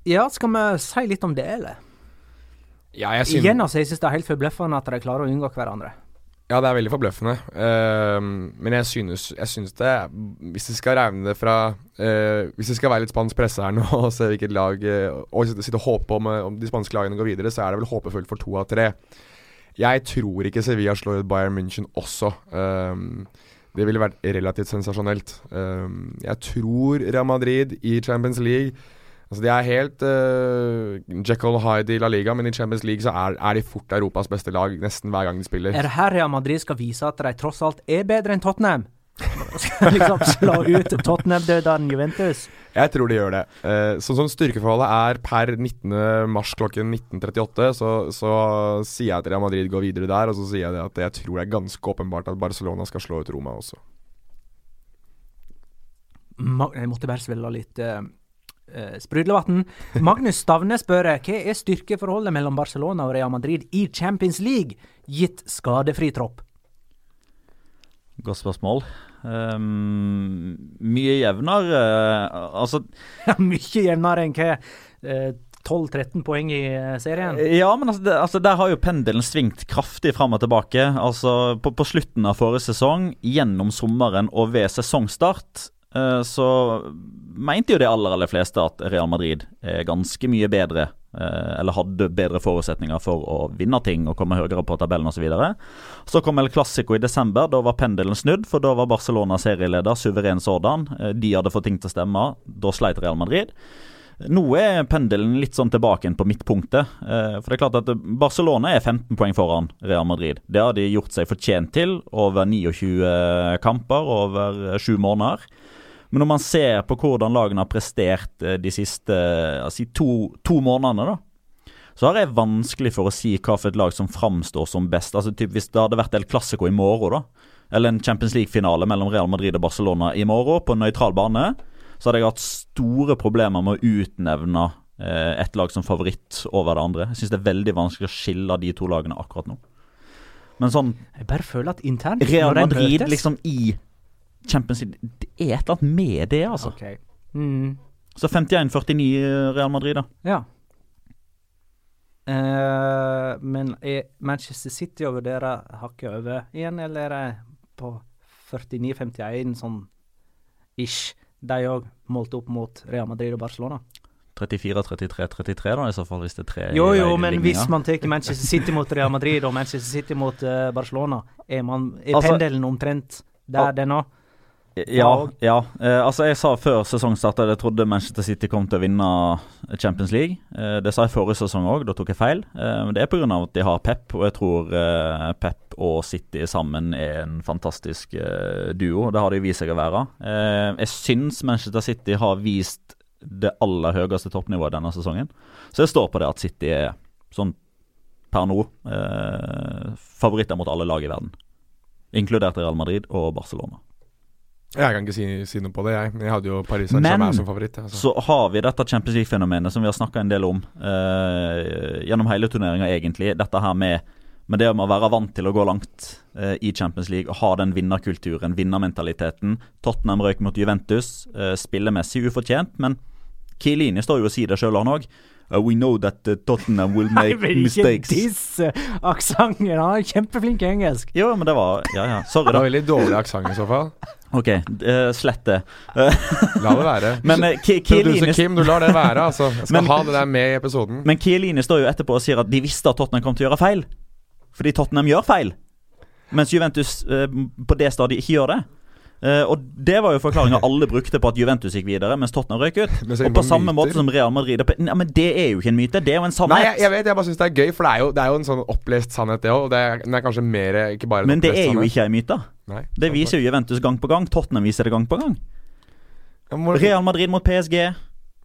Ja, skal vi si litt om det, eller? Ja, jeg synes, Igjen, altså, jeg synes det er helt forbløffende at de klarer å unngå hverandre. Ja, det er veldig forbløffende. Uh, men jeg synes, jeg synes det Hvis vi skal regne det fra uh, Hvis vi skal være litt spansk presse her nå og se hvilket lag eh, Og sitte, sitte og håpe om, eh, om de spanske lagene går videre, så er det vel håpefullt for to av tre. Jeg tror ikke Sevilla slår ut Bayern München også. Ehm, det ville vært relativt sensasjonelt. Ehm, jeg tror Real Madrid i Champions League Altså De er helt uh, Jekyll og Hyde i La Liga, men i Champions League så er, er de fort Europas beste lag nesten hver gang de spiller. Er det her Real Madrid skal vise at de tross alt er bedre enn Tottenham? Skal liksom slå ut Tottenham-dødene Juventus? Jeg tror de gjør det. Uh, sånn som styrkeforholdet er per 19. mars klokken 19.38, så, så sier jeg at Real Madrid går videre der, og så sier jeg at jeg tror det er ganske åpenbart at Barcelona skal slå ut Roma også. Jeg måtte bare svelle litt uh, uh, sprudlevann. Magnus Stavne spør hva er styrkeforholdet mellom Barcelona og Real Madrid i Champions League, gitt skadefri tropp? Godt spørsmål. Um, mye jevnere uh, Altså Mye jevnere enn hva uh, 12-13 poeng i eh, serien. Ja, men altså, det, altså der har jo pendelen svingt kraftig fram og tilbake. Altså på, på slutten av forrige sesong, gjennom sommeren og ved sesongstart, eh, så mente jo de aller, aller fleste at Real Madrid er ganske mye bedre. eh, eller hadde bedre forutsetninger for å vinne ting og komme høyere på tabellen osv. Så, videre. så kom El Clásico i desember. Da var pendelen snudd, for da var Barcelona serieleder, suveren sådan. Eh, de hadde fått ting til å stemme. Da sleit Real Madrid. Nå er pendelen litt sånn tilbake på midtpunktet. Eh, for det er klart at Barcelona er 15 poeng foran Real Madrid. Det har de gjort seg fortjent til over 29 kamper over sju måneder. Men når man ser på hvordan lagene har prestert eh, de siste altså, to, to månedene, da, så har jeg vanskelig for å si hva for et lag som framstår som best. Altså typ Hvis det hadde vært El Clásico i morgen, da, eller en Champions League-finale mellom Real Madrid og Barcelona i morgen på en nøytral bane, så hadde jeg hatt store problemer med å utnevne eh, et lag som favoritt over det andre. Jeg syns det er veldig vanskelig å skille de to lagene akkurat nå. Men sånn Jeg bare føler at internt Real Madrid møtes- liksom i Champions League Det er et eller annet med det, altså. Okay. Mm. Så 51-49 Real Madrid, da. Ja. Uh, men er Manchester City å vurdere hakket over igjen, eller er det på 49-51 sånn ish? De òg målt opp mot Real Madrid og Barcelona. 34-33-33, da, i så fall, hvis det er tre Jo, jo, men ligninger. hvis man tar Manchester City mot Real Madrid og Manchester City mot uh, Barcelona, er, man, er Altså- pendelen omtrent der den òg? Ja. ja. Eh, altså Jeg sa før sesongstart at jeg trodde Manchester City kom til å vinne Champions League. Eh, det sa jeg forrige sesong òg, da tok jeg feil. Eh, men det er pga. at de har Pep, og jeg tror eh, Pep og City sammen er en fantastisk eh, duo. Det har de vist seg å være. Eh, jeg syns Manchester City har vist det aller høyeste toppnivået denne sesongen. Så jeg står på det at City er sånn per nå favoritter mot alle lag i verden. Inkludert Real Madrid og Barcelona. Jeg kan ikke si, si, noe på det, jeg. Jeg hadde jo Paris Saint-Germain som favoritt. Altså. Så har vi dette Champions League-fenomenet som vi har snakka en del om uh, gjennom hele turneringa, egentlig. Dette her med, med, det med å være vant til å gå langt uh, i Champions League og ha den vinnerkulturen, vinnermentaliteten. Tottenham røyk mot Juventus, uh, spillemessig ufortjent, men Kielini står jo og sier det sjøl, han òg. Uh, we know that uh, Tottenham will make Nei, mistakes. Ikke disse aksenten. Han er kjempeflink i engelsk. Jo, men det var Ja, ja. Sorry, da. Det var veldig dårlig aksent i så fall. OK, uh, slett det. La det være. Men uh, Producer Kim, du lar det være, altså. Jeg skal men, ha det der med i episoden. Men Kieline står jo etterpå og sier at de visste at Tottenham kom til å gjøre feil. Fordi Tottenham gjør feil. Mens Juventus uh, på det stadiet ikke gjør det. Uh, og Det var jo forklaringa alle brukte på at Juventus gikk videre, mens Tottenham røyk ut. Og på samme myter. måte som Real Madrid Nei, men Det er jo ikke en myte, det er jo en sannhet. Nei, jeg, jeg vet, jeg bare syns det er gøy, for det er jo, det er jo en sånn opplest sannhet, det òg. Er, den er kanskje mer ikke bare Men det er jo ikke en myte. Nei, det viser jo Juventus gang på gang. Tottenham viser det gang på gang. Må, Real Madrid mot PSG.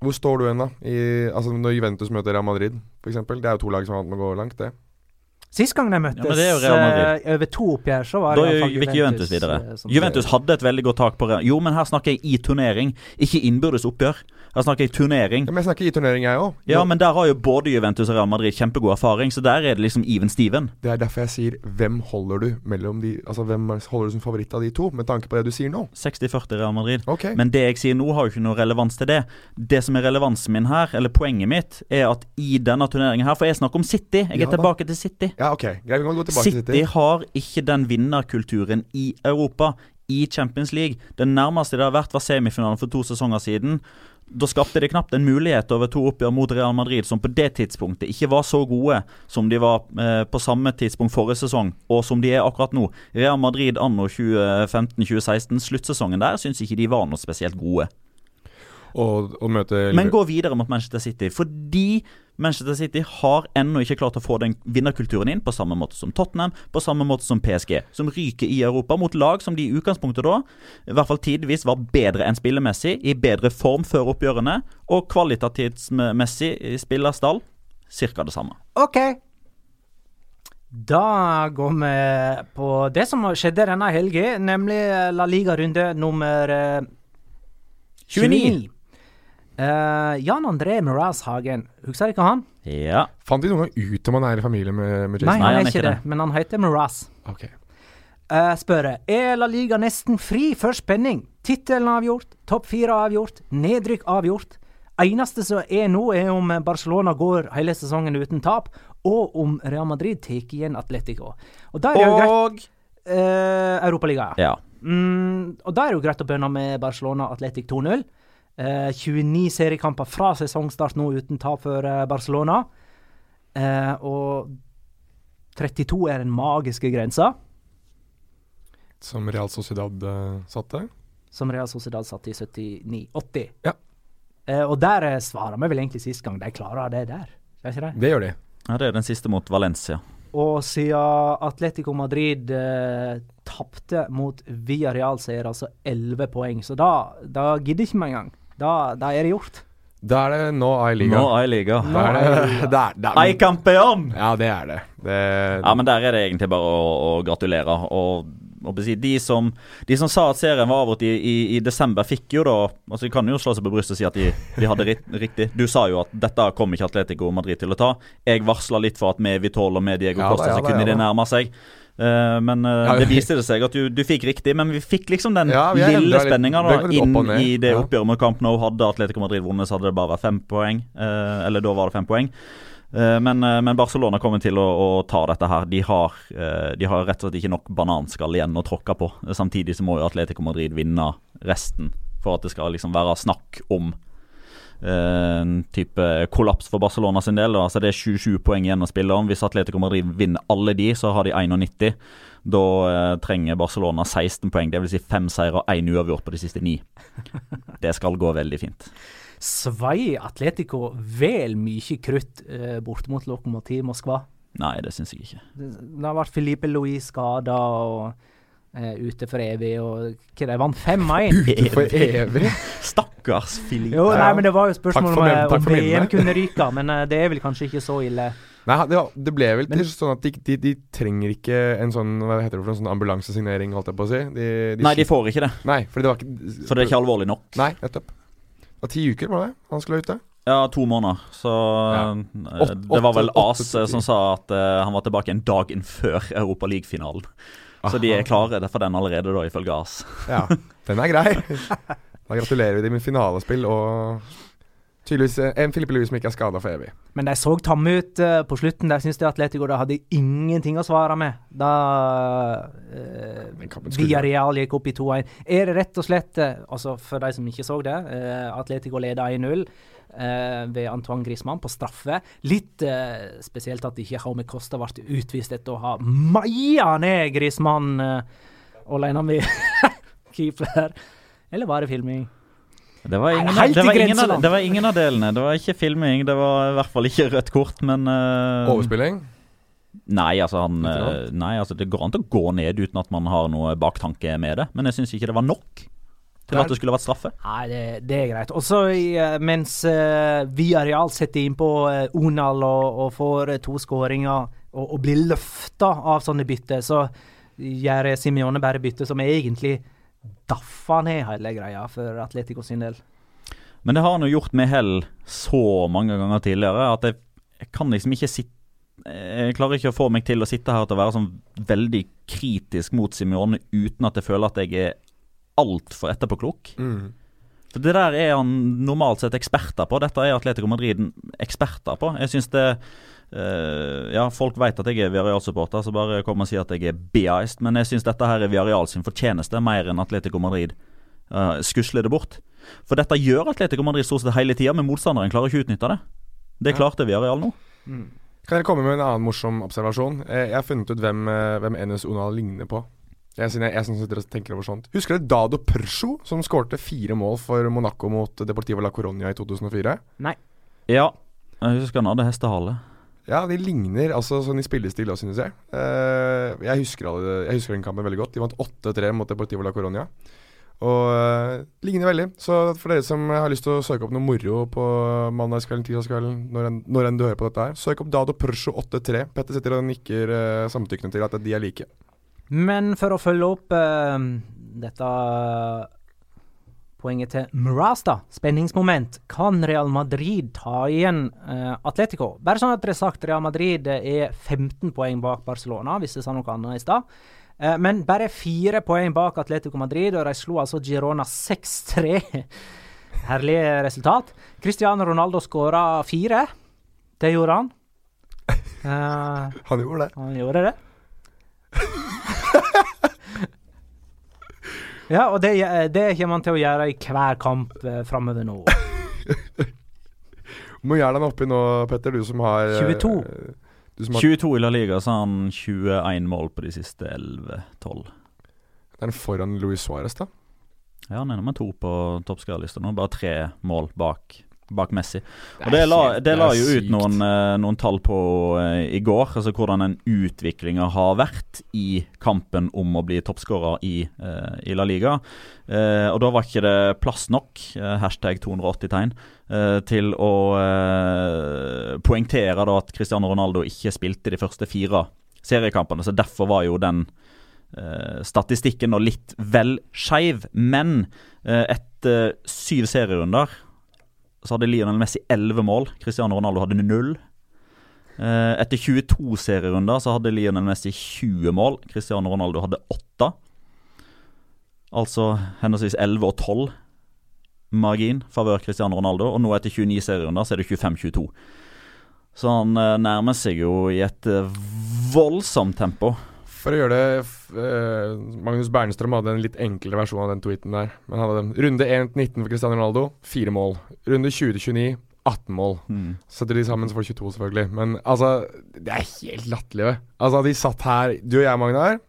Hvor står du hen, da? I, altså Når Juventus møter Real Madrid, f.eks. Det er jo to lag som har hatt med å gå langt, det. Sist gang de møttes ja, uh, over to oppgjør, så var da det iallfall Juventus. Juventus videre. Uh, Juventus hadde et veldig godt tak på Real Jo, men her snakker jeg i turnering, ikke innbyrdes oppgjør. Her snakker jeg turnering. Ja, men jeg snakker i turnering, jeg òg. Ja, men der har jo både Juventus og Real Madrid kjempegod erfaring, så der er det liksom even Steven. Det er derfor jeg sier hvem holder du mellom de Altså hvem holder du som favoritt av de to, med tanke på det du sier nå? 60-40 Real Madrid. Okay. Men det jeg sier nå, har jo ikke noe relevans til det. Det som er relevansen min her, eller poenget mitt, er at i denne turneringen her For jeg snakker om City. Jeg er ja, tilbake til City. Ja, ok. Greit, vi kan gå tilbake City til City. har ikke den vinnerkulturen i Europa i Champions League. Det nærmeste det har vært, var semifinalen for to sesonger siden. Da skapte de knapt en mulighet over to oppgjør mot Real Madrid, som på det tidspunktet ikke var så gode som de var eh, på samme tidspunkt forrige sesong, og som de er akkurat nå. Real Madrid anno 2015-2016, sluttsesongen der, syns ikke de var noe spesielt gode. Og, og møte Men gå videre mot Manchester City, fordi Manchester City har ennå ikke klart å få den vinnerkulturen inn, på samme måte som Tottenham, på samme måte som PSG, som ryker i Europa mot lag som de i utgangspunktet da, i hvert fall tidvis, var bedre enn spillemessig, i bedre form før oppgjørene, og kvalitativmessig i spillerstall ca. det samme. Ok. Da går vi på det som skjedde denne helga, nemlig La Liga-runde nummer 29. Eh, 29. Uh, Jan André Miraz Hagen, husker dere han? Ja. Fant de noen gang ut om han er i familie med, med Jason? Nei, han er ikke det, men han heter Miraz. Okay. Uh, spørre er La Liga nesten fri for spenning? Tittelen avgjort, topp fire avgjort, nedrykk avgjort. Eneste som er nå, er om Barcelona går hele sesongen uten tap, og om Real Madrid tar igjen Atletico. Og da er det jo greit uh, Europaligaen. Ja. Mm, og da er det jo greit å begynne med Barcelona Atletic 2-0. Eh, 29 seriekamper fra sesongstart nå uten tap for eh, Barcelona. Eh, og 32 er den magiske grensa. Som Real Sociedad satte? Som Real Sociedad satte i 79-80. Ja. Eh, og der eh, svarer vi vel egentlig sist gang. De klarer det der, gjør ikke det? Det gjør de. Ja, det er den siste mot Valencia. Og siden Atletico Madrid eh, tapte mot Villarreal, så er det altså 11 poeng. Så da, da gidder ikke vi engang. Da, da er det gjort. Da er det nå i liga. Nå i liga. Nå er det, det, er, det campeon! Ja, det er det. det. Ja, men der er det egentlig bare å, å gratulere. Og, og de, som, de, som, sa at serien var avgjort i, i, i, desember, fikk jo da Altså De kan jo slå seg på brystet og si at de, de hadde riktig. Du sa jo at dette kom ikke Atletico Madrid til å ta. Jeg varsla litt for at med Vitol og med Diego Costa ja, så kunne de nærme seg. Uh, men uh, det viste det seg at du, du, fikk riktig, men vi fikk liksom den ja, lille spenninga inn i det oppgjøret med Camp Nou. Hadde Atletico Madrid vunnet, så hadde det bare vært fem poeng. Uh, eller da var det fem poeng. Men, men, Barcelona kommer til å, å ta dette her. De har, de har, rett og slett ikke nok bananskall igjen å tråkke på. Samtidig så må jo Atletico Madrid vinne resten for at det skal liksom være snakk om eh, type kollaps for Barcelona sin del. Altså Det er 27 poeng igjen å spille om. Hvis Atletico Madrid vinner alle de, så har de 91. Da eh, trenger Barcelona 16 poeng, dvs. Si fem seire og én uavgjort på de siste ni. Det skal gå veldig fint. Svei Atletico vel mye krutt eh, bort mot Lokomotiv Moskva? Nei, det syns jeg ikke. Det, har vært Filipe Louis skada og eh, ute for evig, og hva de vant 5-1. Ute for evig. Stakkars Filip. Jo, nei, men det var jo spørsmål om, min- eh, om. VM kunne ryke, men eh, det er vel kanskje ikke så ille. Nei, det, det ble vel Men- til sånn at de, de, de trenger ikke en sånn Hva heter det for en sånn ambulansesignering, holdt jeg på å si. De, de Nei, de får ikke det. Nei, fordi det var ikke For det er ikke alvorlig nok. Nei, nettopp. Det var ti uker, var det? Han skulle være ute. Ja, to måneder. Så Ja. eh, Det var vel AS eh, som sa at uh, han var tilbake en dag før Europa League-finalen. Så de er klare for den allerede, da, ifølge AS. Ja, den er grei. Da gratulerer vi dem med finalespill og tydeligvis eh, en Filippe Louis som ikke er skada for evig. Men de så tamme ut uh, på slutten. Der syns jeg Atletico da hadde ingenting å svare med. Da uh, kampen Villarreal gikk opp i 2-1. Er det rett og slett, uh, altså for de som ikke så det, uh, Atletico leda 1-0 eh, ved Antoine Griezmann på straffe. Litt eh, spesielt at ikke Jaume Costa ble utvist etter å ha maia ned Griezmann uh, alene med keeper. Eller var det filming? Det var ingen, Helt det, var ingen av, det var ingen av delene. Det var ikke filming, det var i hvert fall ikke rødt kort, men uh, Overspilling? Nei, altså, han, eh, nei, altså det går an til å gå ned uten at man har noe baktanke med det, men jeg syns ikke det var nok til at det skulle vært straffe. Nei, det, det er greit. Og så eh, mens uh, Areal setter innpå uh, Onal og, og får uh, to skåringer og, og blir løfta av sånne bytter, så gjør Simione bare bytte som egentlig daffer ned hele greia for Atletico sin del. Men det har han jo gjort med hell så mange ganger tidligere at jeg, jeg kan liksom ikke sitte Jeg klarer ikke å få meg til å sitte her til å være sånn veldig kritisk mot Simione uten at jeg føler at jeg er altfor etterpåklok. Mm. For Det der er han normalt sett eksperter på. Dette er Atletico Madrid eksperter på. Jeg synes det uh, Ja, folk vet at jeg er Viareal-supporter, så bare kom og si at jeg er biased. Men jeg syns dette her er Viareal sin fortjeneste, mer enn Atletico Madrid uh, skusler det bort. For dette gjør Atletico Madrid stort sett hele tida, men motstanderen klarer ikke å utnytte det. Det klarte Viareal nå. Kan jeg komme med en annen morsom observasjon? Eh, Jeg har funnet ut hvem, eh, hvem Enes Onal ligner på. Jeg, jeg, jeg som sitter og tenker over sånt. Husker dere Dado Persjo, som skårte fire mål for Monaco mot Deportivo la Coronia i 2004? Nei. Ja, jeg husker han hadde hestehale. Ja, de ligner altså sånn i spillestil òg, synes jeg. Uh, jeg, husker alle, jeg husker den kampen veldig godt. De vant 8-3 mot Deportivo la Coronia. Og uh, ligner veldig. Så for dere som har lyst til å søke opp noe moro på mandagskvelden, tirsdagskvelden, når enn når enn du hører på dette her, søk opp Dado Persjo 8-3. Petter sitter og nikker uh, samtykkende til at de er like. Men for å følge opp uh, dette poenget til Mraz, da. Spenningsmoment. Kan Real Madrid ta igjen uh, Atletico? Bare sånn at det er sagt, Real Madrid er 15 poeng bak Barcelona, hvis jeg sa noe annet i stad. Eh, men bare fire poeng bak Atletico Madrid, og de slo altså Girona 6-3. Herlig resultat. Cristiano Ronaldo skåra fire. Det gjorde han. Uh, Han gjorde det. han gjorde det. Ja, og det, det kommer han til å gjøre i hver kamp eh, framover nå. Må gjerne den oppi nå, Petter, du som har eh, 22. Du som har 22 i La Liga, så har han 21 mål på de siste 11-12. den foran Luis Suárez, da. Ja, han er nummer to på toppskårerlista nå. Bare tre mål bak, bak Messi. Og det la, det la jo ut noen, eh, noen tall på eh, i går, altså hvordan den utviklinga har vært i kampen om å bli toppskårer i, eh, i La Liga. Og da var ikke det plass nok, hashtag 280 tegn, til å poengtere da at Cristiano Ronaldo ikke spilte de første fire seriekampene. Så derfor var jo den statistikken nå litt vel skeiv. Men etter syv serierunder så hadde Lionel Messi 11 mål. Cristiano Ronaldo hadde null. Eh, etter 22 serierunder så hadde Lionel Messi 20 mål. Cristiano Ronaldo hadde 8. Altså henholdsvis 11 og 12 margin favør Cristiano Ronaldo. Og nå etter 29 serierunder så er det 25-22. Så han eh, nærmer seg jo i et eh, voldsomt tempo For å gjøre det eh, Magnus Bernstrøm hadde en litt enklere versjon av den tweeten der. Men han hadde runde 1-19 for Cristiano Ronaldo, fire mål. Runde 20-29, 18 mål. Mm. Setter de sammen, så får de 22, selvfølgelig. Men altså, det er helt latterlig. Altså, de satt her, du og jeg, Magnar.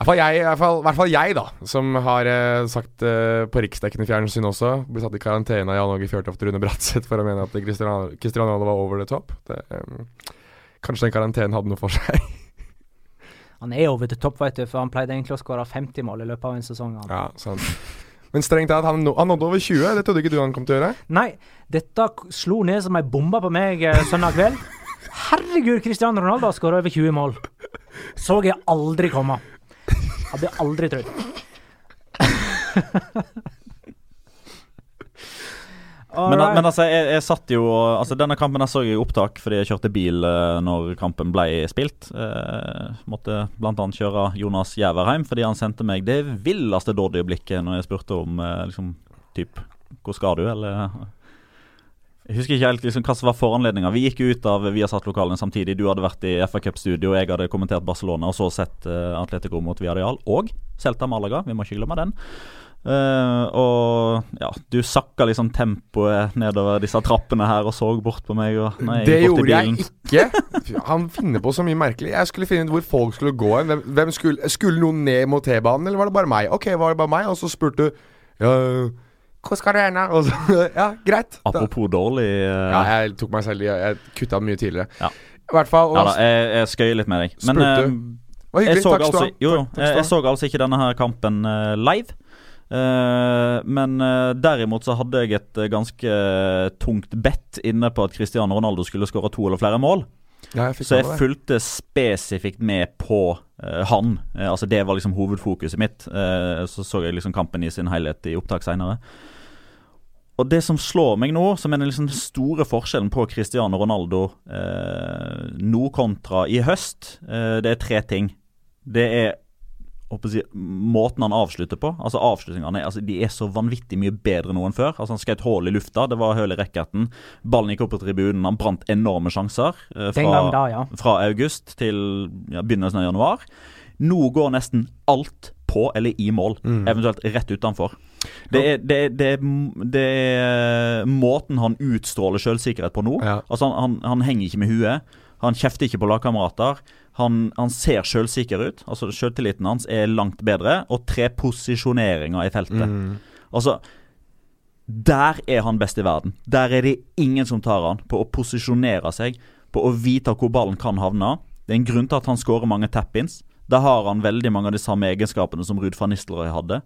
I hvert fall fall, jeg da, som har eh, sagt eh, på riksdekkende fjernsyn også, ble satt i karantene av Jan Åge Fjørtoft Rune Bratseth for å mene at Cristiano Ronaldo var over the top. Det, eh, kanskje den karantenen hadde noe for seg. Han er over the top, vet du, for han pleide egentlig å skåre 50 mål i løpet av en sesong. Han. ja, sant. Men strengt tatt, han, han nådde over 20. Det trodde ikke du han kom til å gjøre. Nei, dette slo ned som ei bombe på meg eh, søndag kveld. Herregud, Cristiano Ronaldo har skåra over 20 mål. Så jeg aldri komme. Hadde jeg aldri trodd. Men, men altså, jeg, jeg satt jo Altså, denne kampen så jeg i opptak fordi jeg kjørte bil uh, når kampen ble spilt. Uh, måtte annet kjøre Jonas Jæverheim fordi han sendte meg det villeste dårlige blikket når jeg spurte om uh, liksom typ Hvor skal du, eller Jeg husker ikke helt liksom, hva som var foranledninga. Vi gikk ut av Viasat-lokalene samtidig. Du hadde vært i FA Cup-studio, jeg hadde kommentert Barcelona og så sett Atletico mot Viareal og Celta Malaga. Vi må ikke glemme den. Eh, og ja, du sakka liksom tempoet nedover disse trappene her og så bort på meg. Og, nei, Det gjorde jeg ikke. Han finner på så mye merkelig. Jeg skulle finne ut hvor folk skulle gå hen. Hvem, hvem skulle, skulle noen ned mot T-banen, eller var det bare meg? Ok, var det bare meg? Og så spurte du ja, Hvor skal du gjerne? Og så Ja, greit. Apropos dårlig uh... ja, jeg tok meg selv i Jeg kutta mye tidligere. Ja. I hvert fall. ja da, jeg, jeg skøyer litt med deg. Men uh, jeg, så altså, jo, jeg, jeg så altså ikke denne her kampen live. Eh, men eh, derimot så hadde jeg et eh, ganske tungt bet inne på at Cristiano Ronaldo skulle skåre to eller flere mål. Ja, jeg Så jeg fulgte spesifikt med på uh, han. Uh, altså Det var liksom hovedfokuset mitt. Uh, så så jeg liksom kampen i sin helhet i opptak seinere. Og det som slår meg nå, som er den liksom store forskjellen på Cristiano Ronaldo nå kontra i høst, det er tre ting. Det er jeg, å si, måten han avslutter på. Altså Avslutningene altså, de er så vanvittig mye bedre nå enn før. Altså Han skjøt hull i lufta, det var hull i racketen. Ballen gikk opp på tribunen, han brant enorme sjanser. eh, fra, da, ja. fra august til ja, begynnelsen av januar. Nå går nesten alt på eller i mål, Mm. eventuelt rett utenfor. Det er, det, er, det, er, det er måten han utstråler selvsikkerhet på nå. Ja. Altså han, han, han henger ikke med huet. Han kjefter ikke på lagkamerater. Han, han ser selvsikker ut. Altså Selvtilliten hans er langt bedre. Og tre posisjoneringer i feltet. Mm. Altså Der er han best i verden. Der er det ingen som tar han på å posisjonere seg, på å vite hvor ballen kan havne. Det er en grunn til at han skårer mange tap-ins. Har han veldig mange av de samme egenskapene som Ruud van Nistelrooy hadde.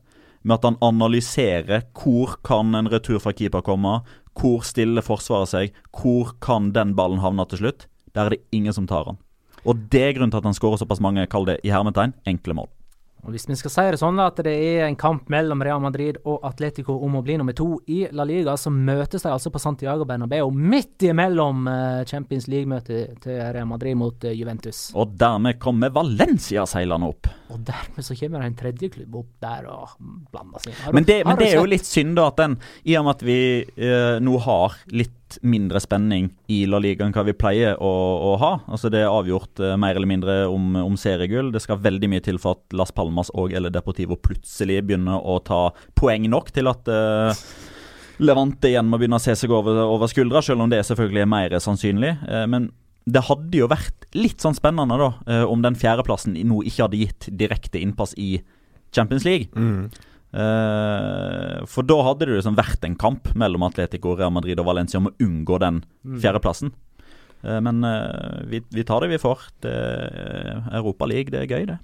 Med at han analyserer hvor kan en retur fra keeper komme, hvor stiller forsvaret seg, hvor kan den ballen havne til slutt. Der er det ingen som tar han. Og det er grunnen til at han skårer såpass mange, kall det i hermetegn, enkle mål. Og Hvis vi skal si det sånn at det er en kamp mellom Real Madrid og Atletico om å bli nummer to i La Liga, så møtes de altså på Santiago Bernabeu midt imellom eh, Champions League-møtet til Real Madrid mot eh, Juventus. Og dermed kommer Valencia seilende opp. Og dermed så kommer det en tredje klubb opp der og blander seg inn. Men det, men det er jo litt synd, da, at den I og med at vi eh, nå har litt mindre spenning i La Liga enn hva vi pleier å, å ha. Altså Det er avgjort eh, mer eller mindre om, om seriegull. Det skal veldig mye til for at Las Palmas og eller Deportivo plutselig begynner å ta poeng nok til at eh, Levante igjen må begynne å se seg over, over skuldra, selv om det selvfølgelig er mer sannsynlig. Eh, men det hadde jo vært litt sånn spennende da eh, om den fjerdeplassen nå ikke hadde gitt direkte innpass i Champions League. Mm. Eh, for da hadde det liksom vært en kamp mellom Atletico, Real Madrid og Valencia om å unngå den fjerdeplassen. Eh, men eh, vi, vi tar det vi får. Det, Europa League, det er gøy, det.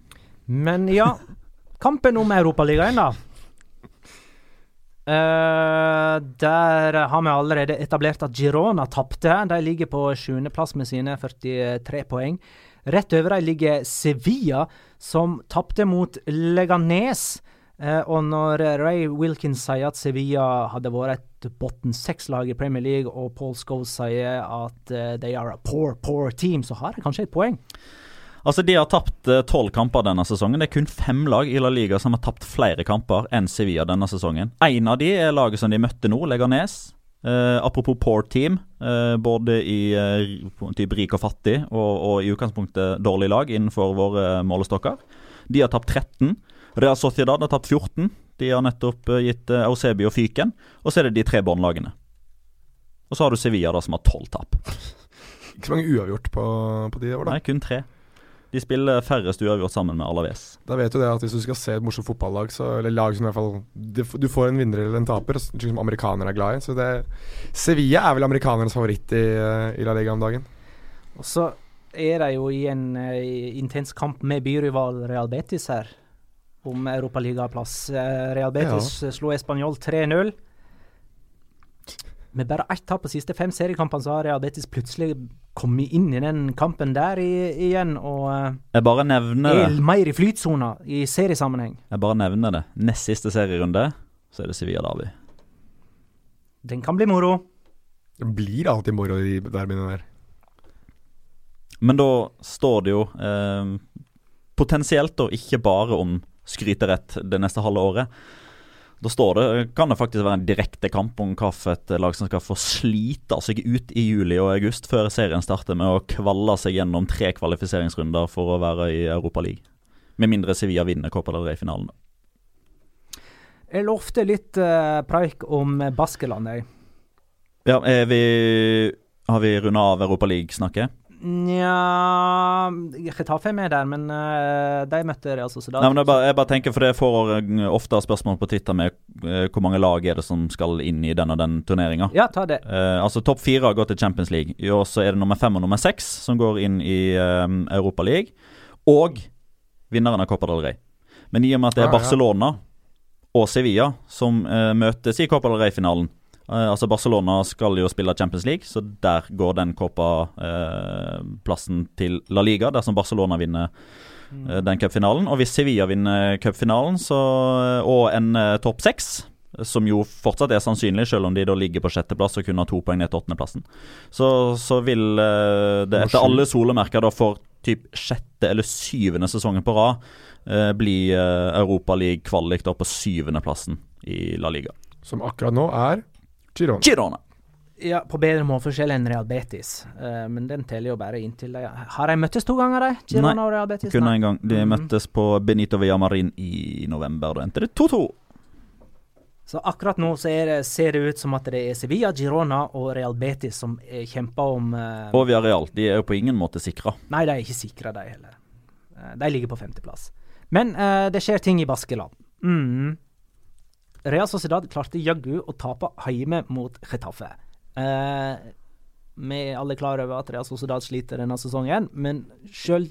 Men ja, kampen om Europaligaen, da. Uh, der har vi allerede etablert at Girona tapte. De ligger på sjuendeplass med sine 43 poeng. Rett over dem ligger Sevilla, som tapte mot Leganes. Eh, og når Ray Wilkins sier at Sevilla hadde vært et bottom seks-lag i Premier League, og Paul Scholes sier at eh, they are a poor, poor team, så har de kanskje et poeng. Altså De har tapt tolv kamper denne sesongen. Det er kun fem lag i La Liga som har tapt flere kamper enn Sevilla denne sesongen. Én av de er laget som de møtte nå, Leganes. Eh, apropos poor team, eh, både i eh, typ rik og fattig og, og i utgangspunktet dårlig lag innenfor våre målestokker. De har tapt 13. Real Sociedad har tapt 14. De har nettopp eh, gitt eh, Eusebio fyken. Og så er det de tre båndlagene. Og så har du Sevilla, da, som har tolv tap. Ikke så mange uavgjort på, på de år, da. Nei, kun tre. De spiller færrest uavgjort sammen med Alaves. Da vet du det at hvis du skal se et morsomt fotballag, så, eller lag som i hvert fall Du, får en vinner eller en taper, som amerikanere er glad i. Så det Sevilla er vel amerikanernes favoritt i, eh, i La Liga om dagen. Og så er de jo i en uh, intens kamp med byrival Real Betis her, om europaligaplass. Uh, Real Betis ja. slo Español 3-0. Med bare ett tap på siste fem seriekampene, så har Real Betis plutselig kommet inn i den kampen der i, igjen, og eh, Jeg bare nevner er det. mer i flytsona i seriesammenheng. Jeg bare nevner det. Nest siste serierunde, så er det Sevilla Davi. Den kan bli moro. Det blir alltid moro i de derbyene der. Men da står det jo eh, potensielt og ikke bare om skryterett det neste halve året. Da står det, kan det faktisk være en direkte kamp om hvilket lag som skal få slite seg ut i juli og august før serien starter med å kvalle seg gjennom tre kvalifiseringsrunder for å være i Europaligaen. Med mindre Sevilla vinner Copa del Rey-finalen. Jeg lovte litt uh, preik om Baskeland, jeg. Ja, vi, har vi runda av Europaliga-snakket? Nja Getafe er med der, men uh, de møtte Real Sociedad. Nei, men jeg bare, jeg bare tenker, for det får eh, ofte spørsmål på Twitter med uh, hvor mange lag er det som skal inn i den og den turneringa. Ja, ta det. Uh, altså Topp fire har gått til Champions League. I år så er det nummer fem og nummer seks som går inn i uh, Europa League. Og vinneren av Copa del Rey. Men i og med at det er Ah, ja. Barcelona og Sevilla som møtes i Copa del Rey-finalen Altså Barcelona skal jo spille Champions League, så der går den Copa-plassen til La Liga, dersom Barcelona vinner eh, den cupfinalen. Og hvis Sevilla vinner cupfinalen så, og en eh, topp seks, som jo fortsatt er sannsynlig, selv om de da ligger på sjetteplass og kun har to poeng ned til åttendeplassen, så, så vil eh, det etter alle solemerker da for typ sjette eller syvende sesongen på rad eh, bli uh, Europaliga-kvalik på syvendeplassen i La Liga. Som akkurat nå er Girona. Girona. Ja, på bedre målforskjell enn Real Betis, uh, men den teller jo bare inntil de Har de møttes to ganger, de? Girona Nei, og Real Betis? Kun én gang. De Mhm. møttes på Benito Villamarin i november. Da endte det 2-2. Så akkurat nå så er det, ser det ut som at det er Sevilla, Girona og Real Betis som eh, kjemper om uh, Og Villarreal de er jo på ingen måte sikra. Nei, de er ikke sikra, de heller. De ligger på femteplass. Men uh, det skjer ting i Baskeland. Mm. Real Sociedad klarte jaggu å tape hjemme mot Getafe. Eh, vi er alle klar over at Real Sociedad sliter denne sesongen, men sjøl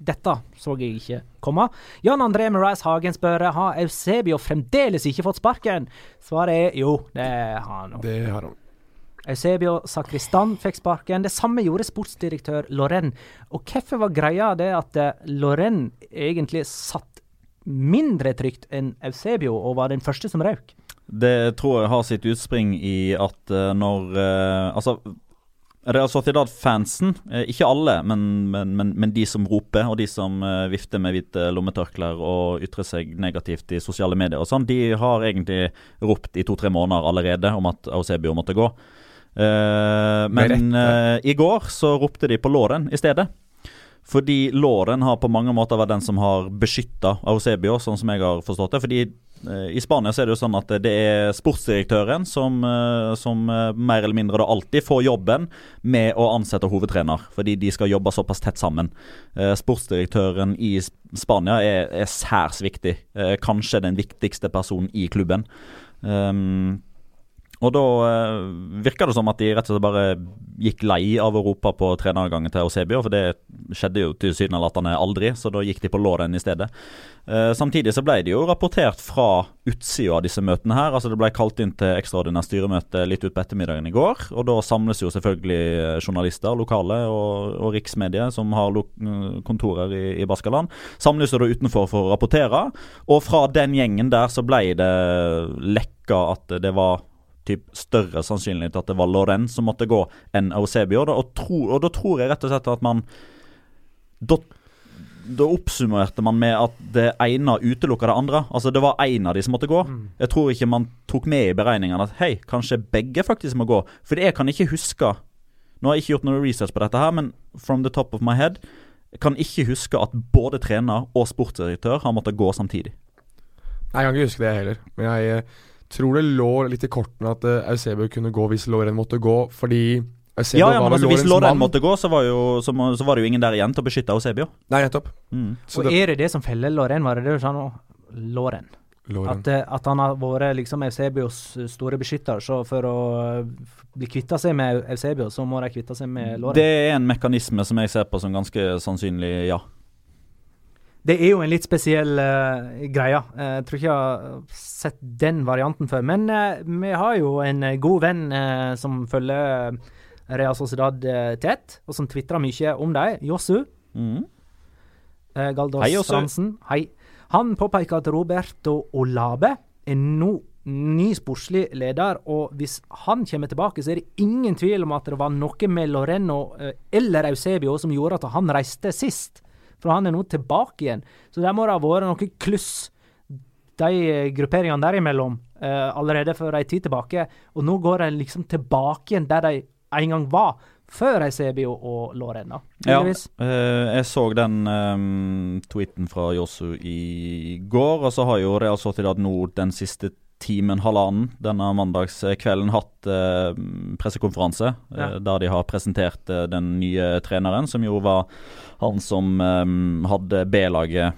dette så jeg ikke komme. Jan André Marais Hagen spør har Eusebio fremdeles ikke fått sparken. Svaret er jo, det har han. Det har han. Eusebio Sakristan fikk sparken. Det samme gjorde sportsdirektør Loren. Og hvorfor var greia det at Lorraine egentlig satt mindre trygt enn Eusebio, og var den første som røk? Det tror jeg har sitt utspring i at eh, når eh, Altså, Real Sociedad-fansen, eh, ikke alle, men, men, men, men de som roper, og de som vifter med hvite lommetørklær og ytrer seg negativt i sosiale medier og sånn, de har egentlig ropt i to-tre måneder allerede om at Eusebio måtte gå. Eh, men i går så ropte de på Låren i stedet. Fordi Låren har på mange måter vært den som har beskytta Eusebio, sånn som jeg har forstått det. Fordi eh, i Spania så er det jo sånn at det er sportsdirektøren som, eh, som eh, mer eller mindre da alltid får jobben med å ansette hovedtrener, fordi de skal jobbe såpass tett sammen. Sportsdirektøren i Spania er, er særs viktig. Kanskje den viktigste personen i klubben. Um, og da eh, virker det som at de rett og slett bare gikk lei av Europa på treneravgangen til Eusebio, for det skjedde jo tilsynelatende aldri, så da gikk de på Låren i stedet. Eh, samtidig så ble det jo rapportert fra utsida av disse møtene her. altså Det ble kalt inn til ekstraordinært styremøte litt utpå ettermiddagen i går. Og da samles jo selvfølgelig eh, journalister, lokale og, og riksmedier som har eh, kontorer i, i Baskaland, samles jo da utenfor for å rapportere. Og fra den gjengen der så ble det lekka at det var typ større sannsynlighet at det var Loren som måtte gå enn Eusebio. Da, og, tro, og da tror jeg rett og slett at man Da da oppsummerte man med at det ene utelukka det andre. Altså Det var én av de som måtte gå. Jeg tror ikke man tok med i beregningene at hei, kanskje begge faktisk må gå. For jeg kan ikke huske Nå har jeg ikke gjort noe research på dette her, men from the top of my head jeg kan ikke huske at både trener og sportsdirektør har måttet gå samtidig. Nei, jeg kan ikke huske det heller. Men jeg eh, tror det lå litt i kortene at uh, Eusebio kunne gå hvis Loren måtte gå, fordi Eusebio Ja, ja, men altså, Hvis Lorraine måtte gå, så var, jo, så, må, så var det jo ingen der igjen til å beskytte Eusebio. Nei, nettopp. Mm. Og det, er det det som feller Lorén, var det det du sa nå? Loren. At, eh, at han har vært liksom Eusebios store beskytter, så for å eh, bli kvitta seg med Eusebio, så må de kvitte seg med Lorén. Det er en mekanisme som jeg ser på som ganske sannsynlig, ja. Det er jo en litt spesiell uh, greie. Eh, jeg tror ikke jeg har sett den varianten før. Men uh, vi har jo en god venn som følger Real Sociedad tett, og som tvitrer mye om dem. Jossu Mm. Galdos Hei. Fransen. Hei. Han påpeker at Roberto Olabe er nå ny sportslig leder, og hvis han kommer tilbake, så er det ingen tvil om at det var noe med Loreno eller Eusebio som gjorde at han reiste sist. For han er nå tilbake igjen. Så der må det ha vært noe kluss, de grupperingene derimellom, uh, allerede for ei tid tilbake. Og nå går de liksom tilbake igjen der de en gang var, før Eusebio og Lorena. Ja, eh, jeg så den ehm, tweeten fra Josu i går, og så har jo Real Sociedad nå den siste timen, halvannen, denne mandagskvelden hatt eh, pressekonferanse Ja. eh, der de har presentert eh, den nye treneren, som jo var han som ehm, hadde B-laget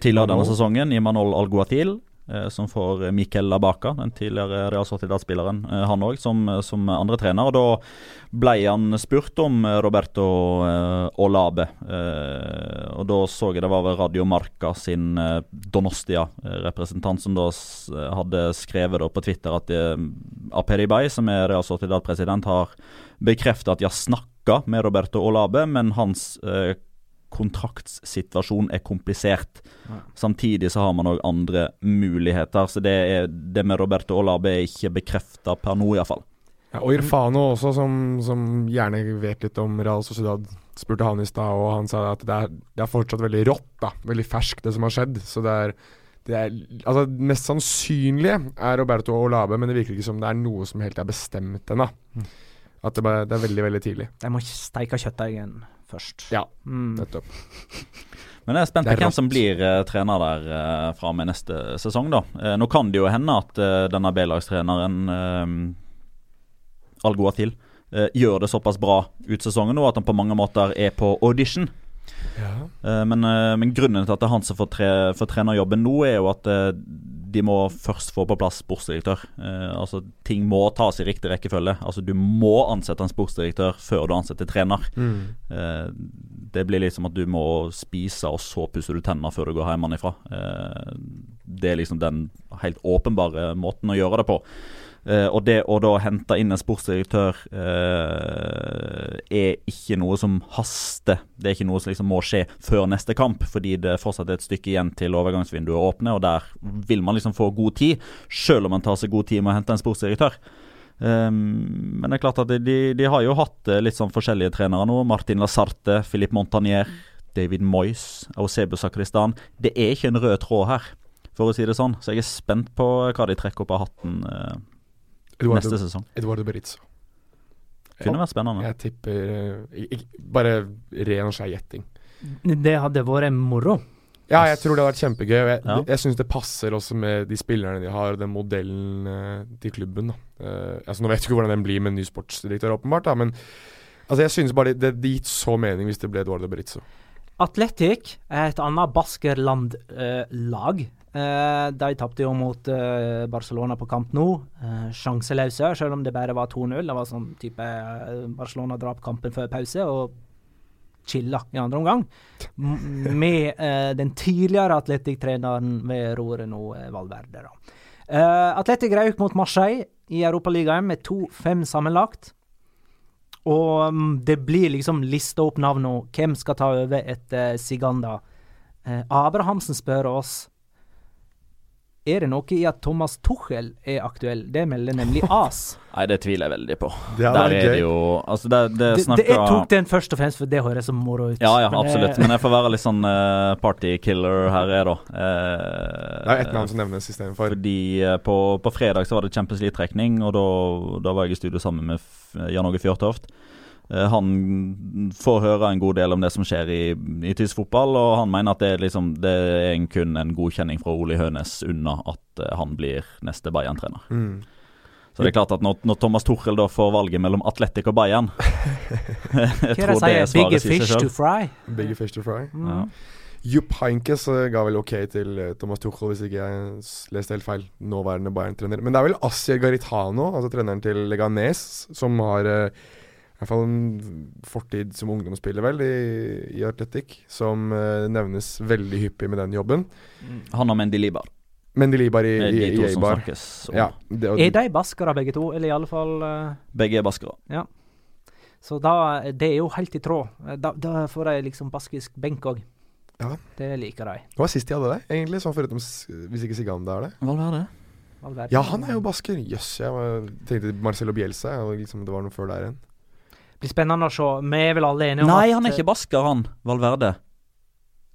tidligere denne sesongen, Imanol Alguatil. Eh, som får Mikel Labaka, den tidligere Real Sociedad-spilleren, eh, han òg, som, som andre trener. Og Da ble han spurt om eh, Roberto Olabe. Og Da så jeg det var Radio Marca sin Donostia-representant som da hadde skrevet på Twitter at eh, Aperibay, som er Real Sociedad-president, har bekreftet at de har snakka med Roberto Olabe, men hans eh, kontraktssituasjon er komplisert. Samtidig så har man òg andre muligheter. Så det, er, det med Roberto Olabe er ikke bekrefta per nå, iallfall. Ja, og Irfano også, som, som gjerne vet litt om Real Sociedad, spurte han i stad, og han sa at det er, det er fortsatt veldig rått, da. Veldig ferskt, det som har skjedd. Så det er, det er Altså, mest sannsynlige er Roberto Olabe, men det virker ikke som det er noe som helt er bestemt ennå. At det, bare, det er veldig, veldig tidlig. De må steike kjøttdeigen først. Ja, Mm. nettopp. Men jeg er spent på er hvem som blir uh, trener der uh, fra og med neste sesong, da. Uh, nå kan det jo hende at denne B-lagstreneren eh, Alguatil eh, gjør det såpass bra ut sesongen nå at han på mange måter er på audition. Eh, men, eh, men grunnen til at det er han som får, tre, får trenerjobben nå, er jo at eh, de må først få på plass sportsdirektør. Altså Ting må tas i riktig rekkefølge. Altså Du må ansette en sportsdirektør før du ansetter trener. Eh, det blir liksom at du må spise, og så pusser du tenner før du går hjemmefra. Det er liksom den helt åpenbare måten å gjøre det på. Eh, og det å da hente inn en sportsdirektør eh, er ikke noe som haster. Det er ikke noe som liksom må skje før neste kamp, fordi det fortsatt er et stykke igjen til overgangsvinduet åpner, og der vil man liksom få god tid, selv om man tar seg god tid med å hente en sportsdirektør. Um, men det er klart at de, de, har jo hatt eh, litt sånn forskjellige trenere nå. Martin Lasarte, Philippe Montagnier, David Moyes, Eusebio Sakristan. Det er ikke en rød tråd her, for å si det sånn. Så jeg er spent på hva de trekker opp av hatten eh, Eduardo, neste sesong. Eduardo Berizzo. Kunne vært spennende. Jeg tipper jeg, ik- Bare ren og skjær gjetting. Det hadde vært moro. Ja, jeg tror det hadde vært kjempegøy. Og jeg, Ja. jeg syns det passer også med de spillerne de har, den modellen eh, til klubben. Da. Uh, altså, nå vet jeg ikke hvordan den blir med en ny sportsdirektør, åpenbart, da, men altså, jeg synes bare det, det det gitt så mening hvis det ble Eduardo Berizzo. Atletic er et annet Baskerland-lag. uh, de tapte jo mot uh, Barcelona på kamp nå. Eh, Sjanseløse, selv om det bare var 2-0. Det var sånn type eh, Barcelona drap kampen før pause og chilla i andre omgang. M med eh, den tidligere Atletic-treneren ved roret nå, eh, Valverde. Da. Eh, Atletic røk mot Marseille i Europaligaen med 2-5 sammenlagt. Og mm, det blir liksom lista opp navnene. Hvem skal ta over etter Siganda? Eh, Abrahamsen spør oss er det noe i at Thomas Tuchel er aktuell? Det melder nemlig AS. Nei, det tviler jeg veldig på. Det Der er det jo Altså, det, det snakker det, jeg tok den først og fremst for det høres så moro ut. Ja, ja, Men absolutt. Men jeg får være litt sånn uh, partykiller her, jeg, da. Uh, Det er ett navn som nevnes istedenfor. Fordi uh, på, på fredag så var det Champions League-trekning, og da, da var jeg i studio sammen med Jan Åge Fjørtoft. Eh, han får høre en god del om det som skjer i, i tysk fotball, og han mener at det er, liksom, det er en, kun en godkjenning fra Ole Hønes unna at eh, han blir neste Bayern-trener. Mm. Så det er klart at når, når Thomas Tuchel da får valget mellom Atletic og Bayern Jeg tror det er svaret sier seg fish to sjøl. fry? Bigger fish to fry. Mm. Ja. Jupp Heynckes eh, ga vel ok til Thomas Tuchel, hvis ikke jeg leste helt feil. Nåværende Bayern-trener. Men det er vel Asier Garitano, altså treneren til Leganes, som har i hvert fall en fortid som ungdomsspiller, vel, i, i atletikk, som uh, nevnes veldig hyppig med den jobben. Han og Mendy Libar. Mendy Libar i, er Eibar. Ja, det, og, Er de baskere begge to, eller i alle fall uh, Begge er baskere. Så da Det er jo helt i tråd. Da, da får de liksom baskisk benk òg. Ja. Det liker de. det var sist de hadde det, egentlig, sånn foruten hvis ikke Siganda er det. Valverde? Valverde. Ja, han er jo basker. Jøss, jeg tenkte Marcelo Bielsa, og liksom, det var noe før der igjen. Blir spennende å se. Vi er vel alle enige om Nei, at han er ikke basker, han. Valverde.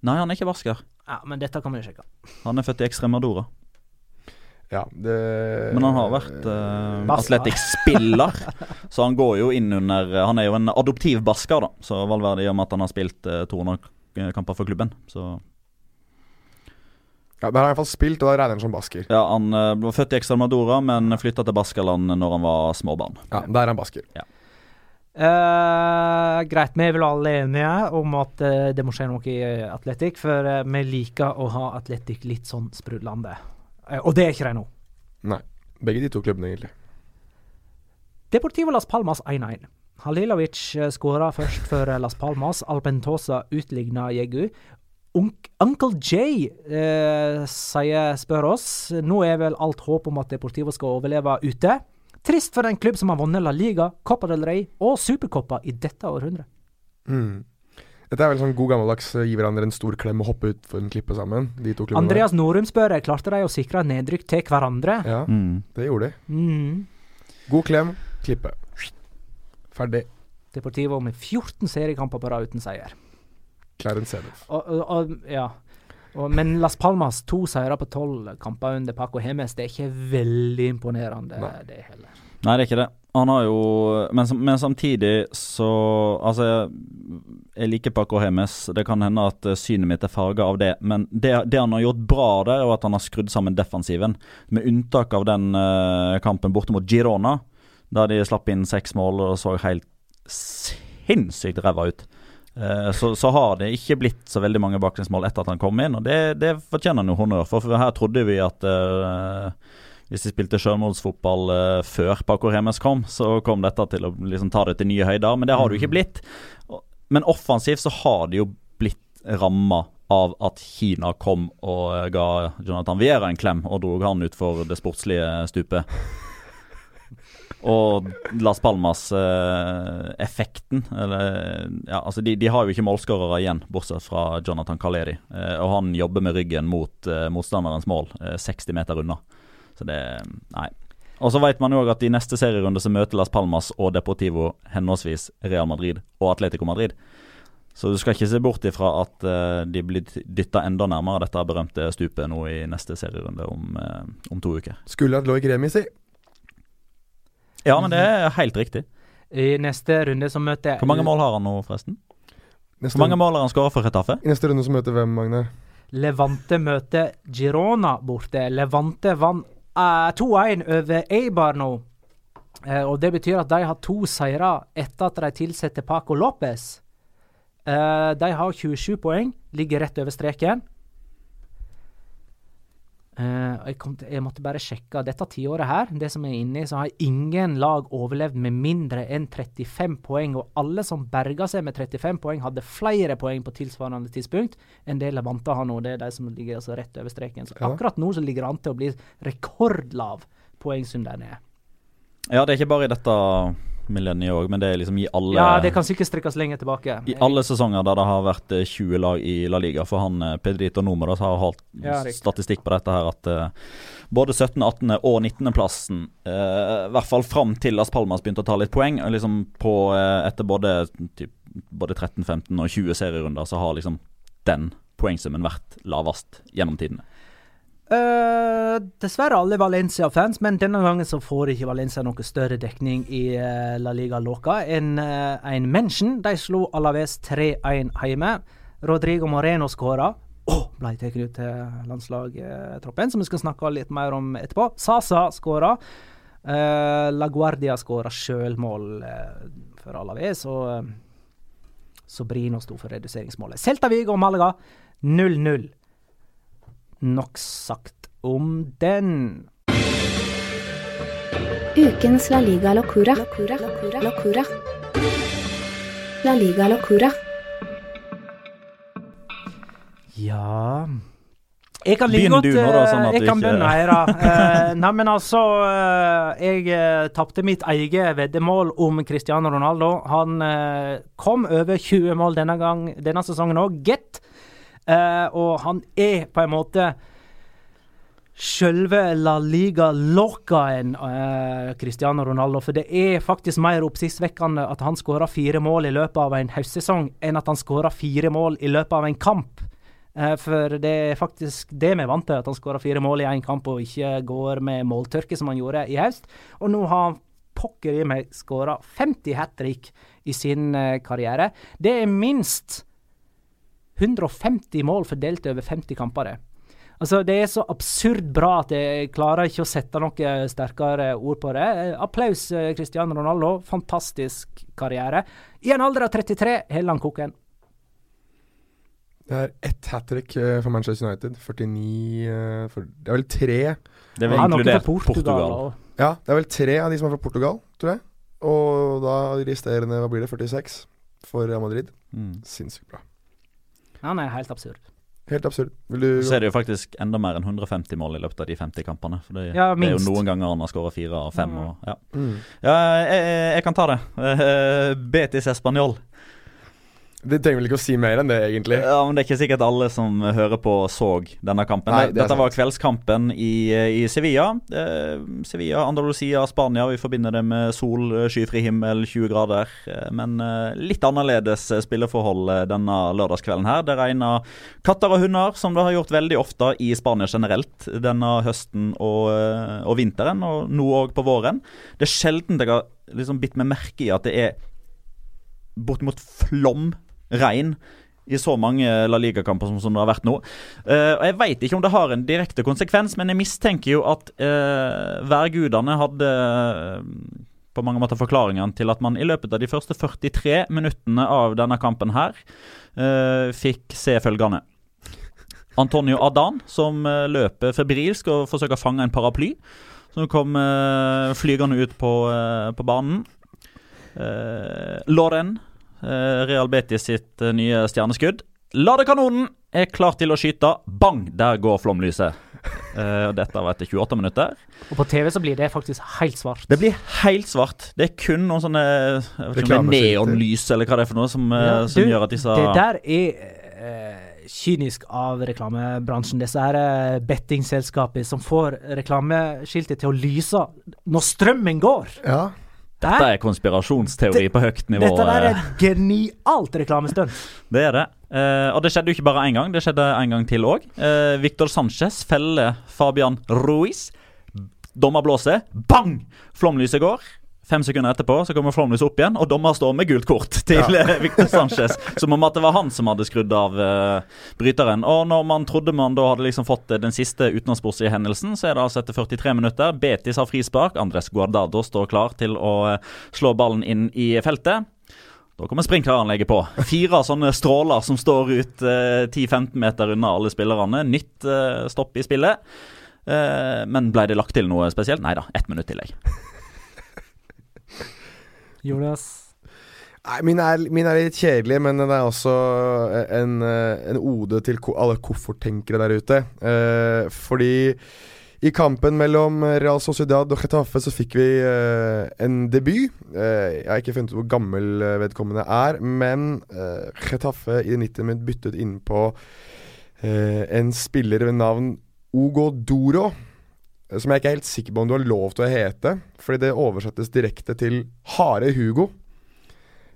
Nei, han er ikke basker. Ja, Men dette kan vi jo sjekke. Han er født i Extremadora. Ja, det Men han har vært uh, Basker. Atletic-spiller, så han går jo inn under Han er jo en adoptiv basker, da. Så Valverde, gjør med at han har spilt uh, 200 kamper for klubben, så Ja, Der har han i hvert fall spilt, og da regner han som basker. Ja, han uh, var født i Extremadora, men flytta til Baskerland når han var småbarn. Ja, Der er han basker. Eh, greit, vi er vel alle enige om at uh, det må skje noe i uh, atletikk, for vi liker å ha atletikk litt sånn sprudlende. Og det er ikke de nå. Nei. Begge de to klubbene, egentlig. Deportivo Las Palmas 1-1. Halilovic uh, skåra først for Las Palmas. Alpentosa utligna Jegu. Unk Uncle J sier, spør oss Nå er vel alt håp om at Deportivo skal overleve ute. Trist for en klubb som har vunnet La Liga, Copa del Rey og Supercoppa i dette århundret. Mm. Dette er vel sånn god gammeldags eh, gi hverandre en stor klem og hoppe utfor en klippe sammen, de to klubbene. Andreas Norum spør klarte de å sikre nedrykk til hverandre. Ja, Mm. det gjorde de. Mm. God klem, klippe. Ferdig. Deportivo med 14 seriekamper på rad uten seier. Clarence Sedoff. Ja. Og, men Las Palmas to seire på tolv kamper under Paco Hemes, det er ikke veldig imponerende, Nei. det heller. Nei, det er ikke det. Han har jo Men, men samtidig så Altså, jeg, jeg liker Paco Hemes. Det kan hende at eh, synet mitt er farga av det. Men det, det han har gjort bra der, er at han har skrudd sammen defensiven. Med unntak av den uh, kampen borte mot Girona, der de slapp inn seks mål og så helt sinnssykt ræva ut. Eh, så, så har det ikke blitt så veldig mange baklengsmål etter at han kom inn, og det, det fortjener han jo honnør for. For her trodde vi at uh, hvis de spilte sjølmålsfotball uh, før Paco Remes kom, så kom dette til å liksom ta det til nye høyder, men det har det jo ikke blitt. Men offensivt så har det jo blitt ramma av at Kina kom og ga Jonathan Viera en klem og dro han ut for det sportslige stupet. Og Las Palmas-effekten eh, ja, altså de, de har jo ikke målskårere igjen, bortsett fra Jonathan Kaleri. Eh, og han jobber med ryggen mot eh, motstanderens mål, eh, 60 meter unna. Så det Nei. Og så vet man jo at i neste serierunde så møter Las Palmas og Deportivo henholdsvis Real Madrid og Atletico Madrid. Så du skal ikke se bort ifra at eh, de blir dytta enda nærmere dette berømte stupet nå i neste serierunde om, eh, om to uker. Skulle hatt Loic Remi, si. Ja, men det er helt riktig. I neste runde så møter Hvor mange mål har han nå, forresten? Neste, Hvor mange mål har han skåra for Retafe? I neste runde så møter hvem, Magne? Levante møter Girona borte. Levante vant uh, 2-1 over Eibar nå. Uh, og det betyr at de har to seire etter at de tilsetter Paco Lopez. Uh, de har 27 poeng, ligger rett over streken. Eh, jeg, kom til, jeg måtte bare sjekke dette tiåret her, det som jeg er inne i, så har ingen lag overlevd med mindre enn 35 poeng. Og alle som berga seg med 35 poeng, hadde flere poeng på tilsvarende tidspunkt enn det Levante har nå. Det er de som ligger altså rett over streken. Så Ja. akkurat nå så ligger det an til å bli rekordlav poengsum der nede. Ja, det er ikke bare i dette millenniet òg, men det er liksom i alle Ja, det kan sikkert strekkes lenger tilbake. I alle sesonger der det har vært eh, 20 lag i La Liga. For han eh, Pedrito Números har holdt Ja, statistikk på dette her at uh, både 17., 18. og 19.-plassen, uh, i hvert fall fram til Las Palmas begynte å ta litt poeng, liksom på, uh, etter både, typ, både 13, 15 og 20 serierunder, så har liksom den poengsummen vært lavest gjennom tidene. Eh, dessverre alle Valencia-fans, men denne gangen så får ikke Valencia noe større dekning i uh, La Liga Loca enn uh, en mention. De slo Alaves 3-1 hjemme. Rodrigo Moreno skåra. Oh, ble tatt ut til landslagstroppen, som vi skal snakke litt mer om etterpå. Sasa skåra. Uh, La Guardia skåra sjølmål for Alaves, og Sobrino sto for reduseringsmålet. Celta Vigo og Malaga 0-0 nok sagt om den. Ukens La Liga Locura. Locura. Locura. Locura. La Liga Locura. Ja Jeg kan like Begynn godt du nå da, sånn at Jeg du kan ikke- begynne her, da. Eh, nei, men altså eh, Jeg uh, tapte mitt eget veddemål om Cristiano Ronaldo. Han eh, kom over 20 mål denne, gang, denne sesongen òg, get. Eh, og han er på en måte Sjølve La Liga Locaen uh, Cristiano Ronaldo. For det er faktisk mer oppsiktsvekkende at han skårer fire mål i løpet av en høstsesong, enn at han skårer fire mål i løpet av en kamp. Eh, for det er faktisk det vi er vant til, at han skårer fire mål i én kamp og ikke går med måltørke som han gjorde i høst. Og nå har han pokker i meg skåra 50 hat trick i sin eh, karriere. Det er minst 150 mål fordelt over 50 kamper. Altså, Det er så absurd bra at jeg klarer ikke å sette noe sterkere ord på det. Applaus, eh, Cristiano Ronaldo. Fantastisk karriere. I en alder av 33 holder han koken. Det er ett hat trick eh, for Manchester United. 49 eh, for, Det er vel tre Det er vel noe inkludert Portugal. Portugal. Ja, det er vel tre av de som er fra Portugal, tror jeg. Og da de resterende, hva blir det, 46 for Real Madrid. Mm. Sinnssykt bra. Han er helt absurd. Helt absurd. Vil du Så er det jo faktisk enda mer enn 150 mål i løpet av de 50 kampene. For det, Ja, det er jo noen ganger han har skåra fire av fem. Ja. Og, ja. mm. ja, jeg, jeg- kan ta det. Betis Español. Det trenger vel ikke å si mer enn det, egentlig. Ja, men Det er ikke sikkert alle som hører på, så denne kampen. Nei, det Dette var kveldskampen i, i Sevilla. Eh, Sevilla, Andalusia, Spania. Vi forbinder det med sol, skyfri himmel, 20 grader. Eh, men eh, litt annerledes spilleforhold eh, denne lørdagskvelden her. Det regner katter og hunder, som det har gjort veldig ofte i Spania generelt denne høsten og, eh, og vinteren, og nå òg på våren. Det er sjelden jeg har liksom bitt meg merke i at det er bortimot flom regn i så mange La Liga-kamper som, som det har vært nå. Uh, og Jeg vet ikke om det har en direkte konsekvens, men jeg mistenker jo at uh, værgudene hadde uh, på mange måter forklaringene til at man i løpet av de første 43 minuttene av denne kampen her uh, fikk se følgende. Antonio Adan, som eh, løper febrilsk og forsøker å fange en paraply. Som kom flygende ut på, eh, på banen. Uh, Loren, eh, Real Betis sitt eh, nye stjerneskudd. Ladekanonen er klar til å skyte. Bang! Der går flomlyset. Uh, dette var etter 28 minutter. Og på TV så blir det faktisk helt svart. Det blir helt svart. Det er kun noen sånne neonlys eller hva det er for noe som, eh, Ja, som du, gjør at disse Det der er uh, kynisk av reklamebransjen. Disse her bettingselskapene som får reklameskiltet til å lyse når strømmen går. Ja. Dette er konspirasjonsteori på høyt nivå. Dette der er er genialt reklamestunt. Det er det. Uh, og det skjedde jo ikke bare én gang, det skjedde en gang til òg. Uh, Victor Sanchez feller Fabian Ruiz. Dommer blåser. Bang! Flomlyset går. Fem sekunder etterpå så kommer Flåmlys opp igjen, og dommer står med gult kort til ja. Victor Sanchez. Som om at det var han som hadde skrudd av uh, bryteren. Og når man trodde man da hadde liksom fått eh, den siste utenlandssportslige hendelsen, så er det altså etter 43 minutter. Betis har frispark. Andres Guardado står klar til å uh, slå ballen inn i feltet. Da kommer sprinkleranlegget på. Fire sånne stråler som står ut uh, 10-15 meter unna alle spillerne. Nytt eh, stopp i spillet. Eh, men ble det lagt til noe spesielt? Nei da, ett minutt tillegg. Jonas. Nei, min er, min er litt kjedelig, men den er også en, eh, en ode til alle kofferttenkere der ute. Eh, fordi I kampen mellom Real Sociedad og Getafe så fikk vi eh, en debut. Eh, jeg har ikke funnet ut hvor gammel eh, vedkommende er, men uh, Getafe i 90 minutt byttet innpå uh, en spiller ved navn Ogo Doro. Som jeg ikke er helt sikker på om du har lov til å hete, fordi det oversettes direkte til Hare Hugo.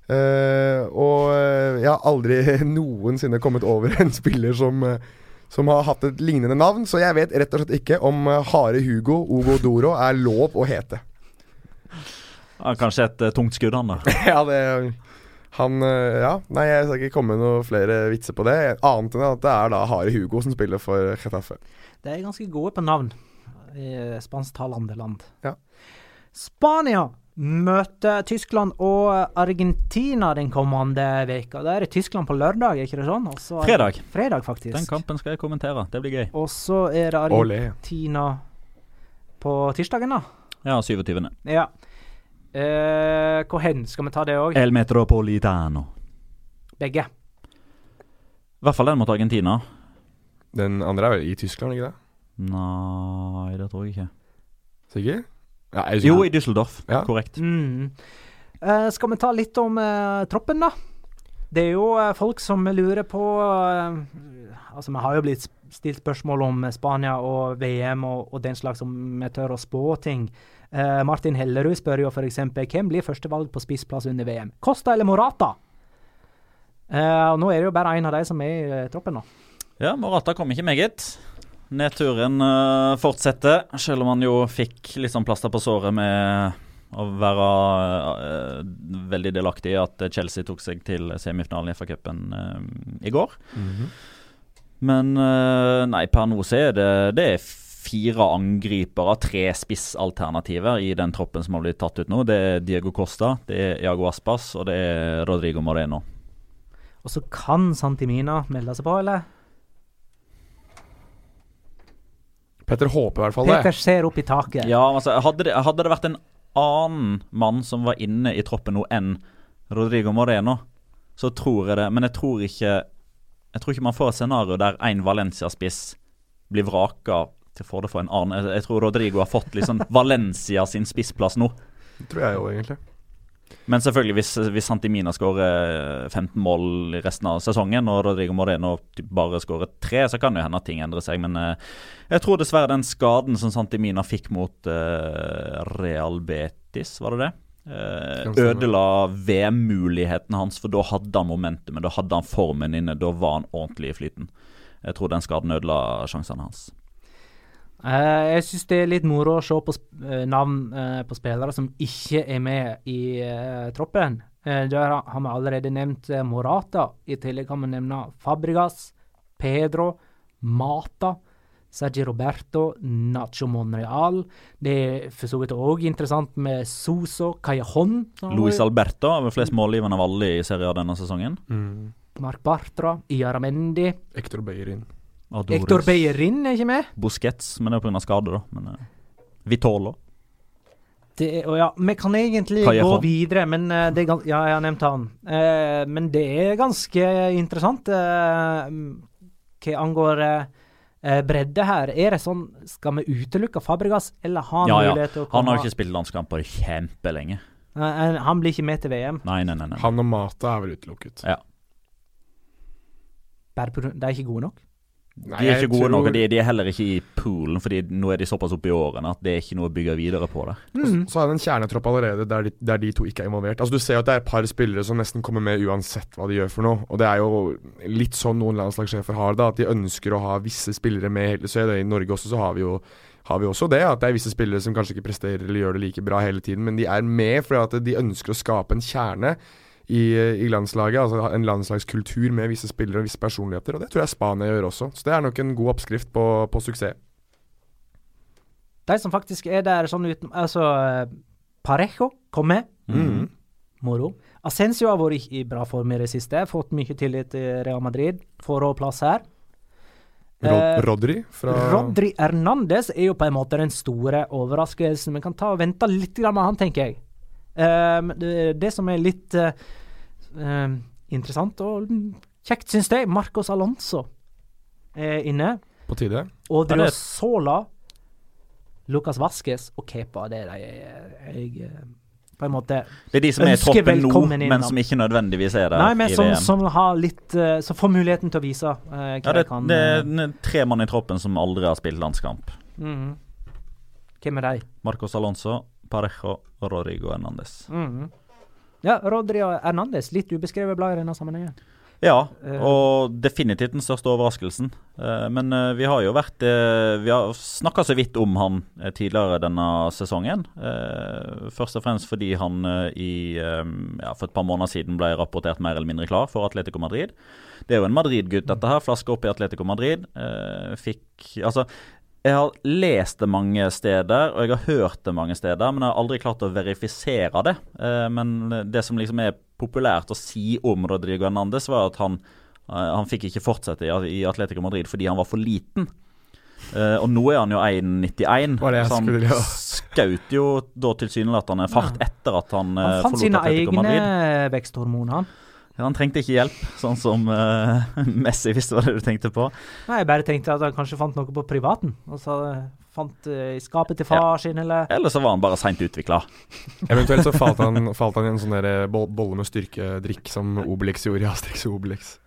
Uh, og eh, jeg har aldri noensinne kommet over en spiller som eh, som har hatt et lignende navn, så jeg vet rett og slett ikke om Hare Hugo Ogo Doro er lov å hete. Ja, kanskje et uh, tungt skudd, han da. ja, det Han Ja, nei, jeg skal ikke komme med noen flere vitser på det, annet enn at det er da Hare Hugo som spiller for Getafe. De er ganske gode på navn i spansktalende land. Ja. Spania møter Tyskland og Argentina den kommende veka. Da er det Tyskland på lørdag, er ikke det sånn? Er Fredag. Fredag, faktisk. Den kampen skal jeg kommentere. Det blir gøy. Og så er det. Argentina på tirsdagen, da. Ja, 27. Ja. Eh, hvor hen? Skal vi ta det òg? El Metropolitano. Begge. I hvert fall den mot Argentina. Den andre er vel i Tyskland, ikke det? Nei, det tror jeg ikke. Sikker? Ja, jeg Jo, i Düsseldorf. Ja. Korrekt. Mm. Eh, skal vi ta litt om eh, troppen, da? Det er jo eh, folk som lurer på eh, Altså, vi har jo blitt stilt spørsmål om Spania og VM og, og den slags, om vi tør å spå ting. Eh, Martin Hellerud spør jo f.eks.: Hvem blir førstevalg på spissplass under VM? Costa eller Morata? Eh, og nå er det jo bare én av de som er i troppen nå. Ja, Morata kom ikke meget. Nedturen uh, fortsetter, selv om han jo fikk litt sånn plaster på såret med å være eh, veldig delaktig i at Chelsea tok seg til semifinalen i FA-cupen eh, i går. Mhm. Men eh, nei, per nå så er det, det er fire angripere, tre spissalternativer i den troppen som har blitt tatt ut nå. Det er Diego Costa, det er Iago Aspas og det er Rodrigo Moreno. Og så kan Santimina melde seg på, eller? Petter håper i hvert fall det. Petter ser opp i taket. Ja, altså hadde det, hadde det vært en annen mann som var inne i troppen nå enn Rodrigo Moreno, så tror jeg det. Men jeg tror ikke Jeg tror ikke man får et scenario der én Valencia-spiss blir vraka til fordel for en annen. Jeg, jeg tror Rodrigo har fått liksom Valencia sin spissplass nå. Det tror jeg jo egentlig. Men selvfølgelig, hvis, hvis Santimina skårer 15 mål i resten av sesongen, og Rodrigo Moreno bare skårer tre, så kan det hende at ting endrer seg. Men eh, jeg tror dessverre den skaden som Santimina fikk mot uh, Real Betis, var det det? Uh, ødela VM-mulighetene hans, for da hadde han momentumet, da hadde han formen inne, da var han ordentlig i flyten. Jeg tror den skaden ødela sjansene hans. Eh, jeg syns det er litt moro å se på sp eh, navn uh, på spillere som ikke er med i uh, troppen. Uh, der har vi allerede nevnt Morata. I tillegg kan vi nevne Fabregas, Pedro, Mata, Sergi Roberto, Nacho Monreal. Det er for så vidt òg interessant med Soso, Cajon Luis Alberto har vel flest målgivende av alle i serien denne sesongen. Mm. Mark Bartra, Iaramendi. Ektor Beirin. Adores. Hector Bellerin er ikke med. Busquets, men det er pga. skade, da. Men uh, Vitolo. Det er, og ja, vi kan egentlig gå videre, men uh, det er gans Ja, jeg har nevnt han. Uh, men det er ganske interessant uh, hva angår eh, eh, bredde her. Er det sånn Skal vi utelukke Fabregas, eller har han Ja, ja. til å Han har jo ikke spilt landskamper kjempelenge. Eh, eh, Han blir ikke med til VM. Nei, nei, nei. nei. Han og Mata er vel utelukket. Ja. Bare på grunn- de er ikke gode nok. Nei, De er ikke gode tror- nok, og de, de er heller ikke i poolen, Fordi nå er de såpass oppe i årene at det er ikke noe å bygge videre på der. Mm. så- Så er det en kjernetropp allerede der de, der de to ikke er involvert. Altså Du ser jo at det er et par spillere som nesten kommer med uansett hva de gjør for noe. Og det er jo litt sånn noen landslagssjefer har det, at de ønsker å ha visse spillere med hele Så I Norge også så har vi jo har vi også det, at det er visse spillere som kanskje ikke presterer eller gjør det like bra hele tiden, men de er med fordi at de ønsker å skape en kjerne i, i landslaget. Altså en landslagskultur med visse spillere og visse personligheter, og det tror jeg Spania gjør også. Så det er nok en god oppskrift på, på suksess. De som faktisk er der sånn uten Altså, Parejo kom med. Mm. Moro. Ascencio har vært i i bra form i det siste. Fått mye tillit i Real Madrid. Får òg plass her. Rod Eh, Rodri fra Rodri Hernandez er jo på en måte den store overraskelsen. Vi kan ta og vente litt med han, tenker jeg. Eh, men det, det som er litt eh, eh, interessant og kjekt, syns jeg, Marcos Alonso er inne. på tide. Og Ja, det- Sola Lucas Vasques og Kepa. Det er de jeg, eh, på en måte Det er de som er i troppen nå, men da. som ikke nødvendigvis er der Nei, men i som, VM. som har litt eh, Som får muligheten til å vise uh, hva ja, det, de kan det er tre mann i troppen som aldri har spilt landskamp. mhm. Hvem er de? Marcos Alonso, Parejo og Rodrigo Hernandez. Mm. Ja, Rodrigo Hernandez. Litt ubeskrevet blad i denne sammenhengen. Ja, Eh. og definitivt den største overraskelsen. Eh, Men eh, vi har jo vært Vi har snakka så vidt om han tidligere denne sesongen. Først og fremst fordi han i ja, for et par måneder siden ble rapportert mer eller mindre klar for Atletico Madrid. Det er jo en Madrid-gutt, dette her. Flaske opp i Atletico Madrid. Fikk Altså, jeg har lest det mange steder, og jeg har hørt det mange steder, men jeg har aldri klart å verifisere det. Eh, men det som liksom er populært å si om Rodrigo Hernandez, var at han, eh, han fikk ikke fortsette i, Atletico Madrid fordi han var for liten. Eh, og nå er han jo 1,91, Var det jeg så han gjøre. skjøt jo da tilsynelatende fart etter at han, forlod Atletico Madrid. Han fant sine egne veksthormoner, han. Ja, han trengte ikke hjelp, sånn som uh, Messi, hvis det var det du tenkte på. Nei, jeg bare tenkte at han kanskje fant noe på privaten. Og så eh, fant uh, i skapet til far sin, eller Eller så var han bare seint utvikla. Eventuelt så falt han, falt han i en sånn der bolle med styrkedrikk som Obelix gjorde i Asterix og Obelix.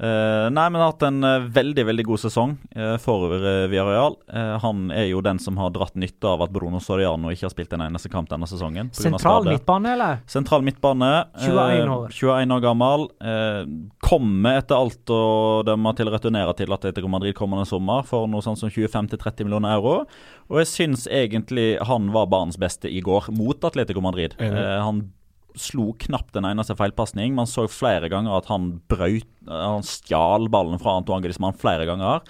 Eh, nei, men har hatt en uh, veldig veldig god sesong uh, for uh, Villarreal. Eh, han er jo den som har dratt nytte av at Bruno Soriano ikke har spilt en eneste kamp denne sesongen. på grunn av sentral midtbane, eller? Sentral midtbane. eh, 21 år. 21 år gammel. Eh, kommer etter alt å dømme til å returnere til Atletico Madrid kommende sommer for noe sånt som 25-30 millioner euro. Og jeg syns egentlig han var banens beste i går, mot Atletico Madrid. Eh, han slo knapt en eneste feilpasning. Man så flere ganger at han brøt Han stjal ballen fra Antoine Griezmann flere ganger.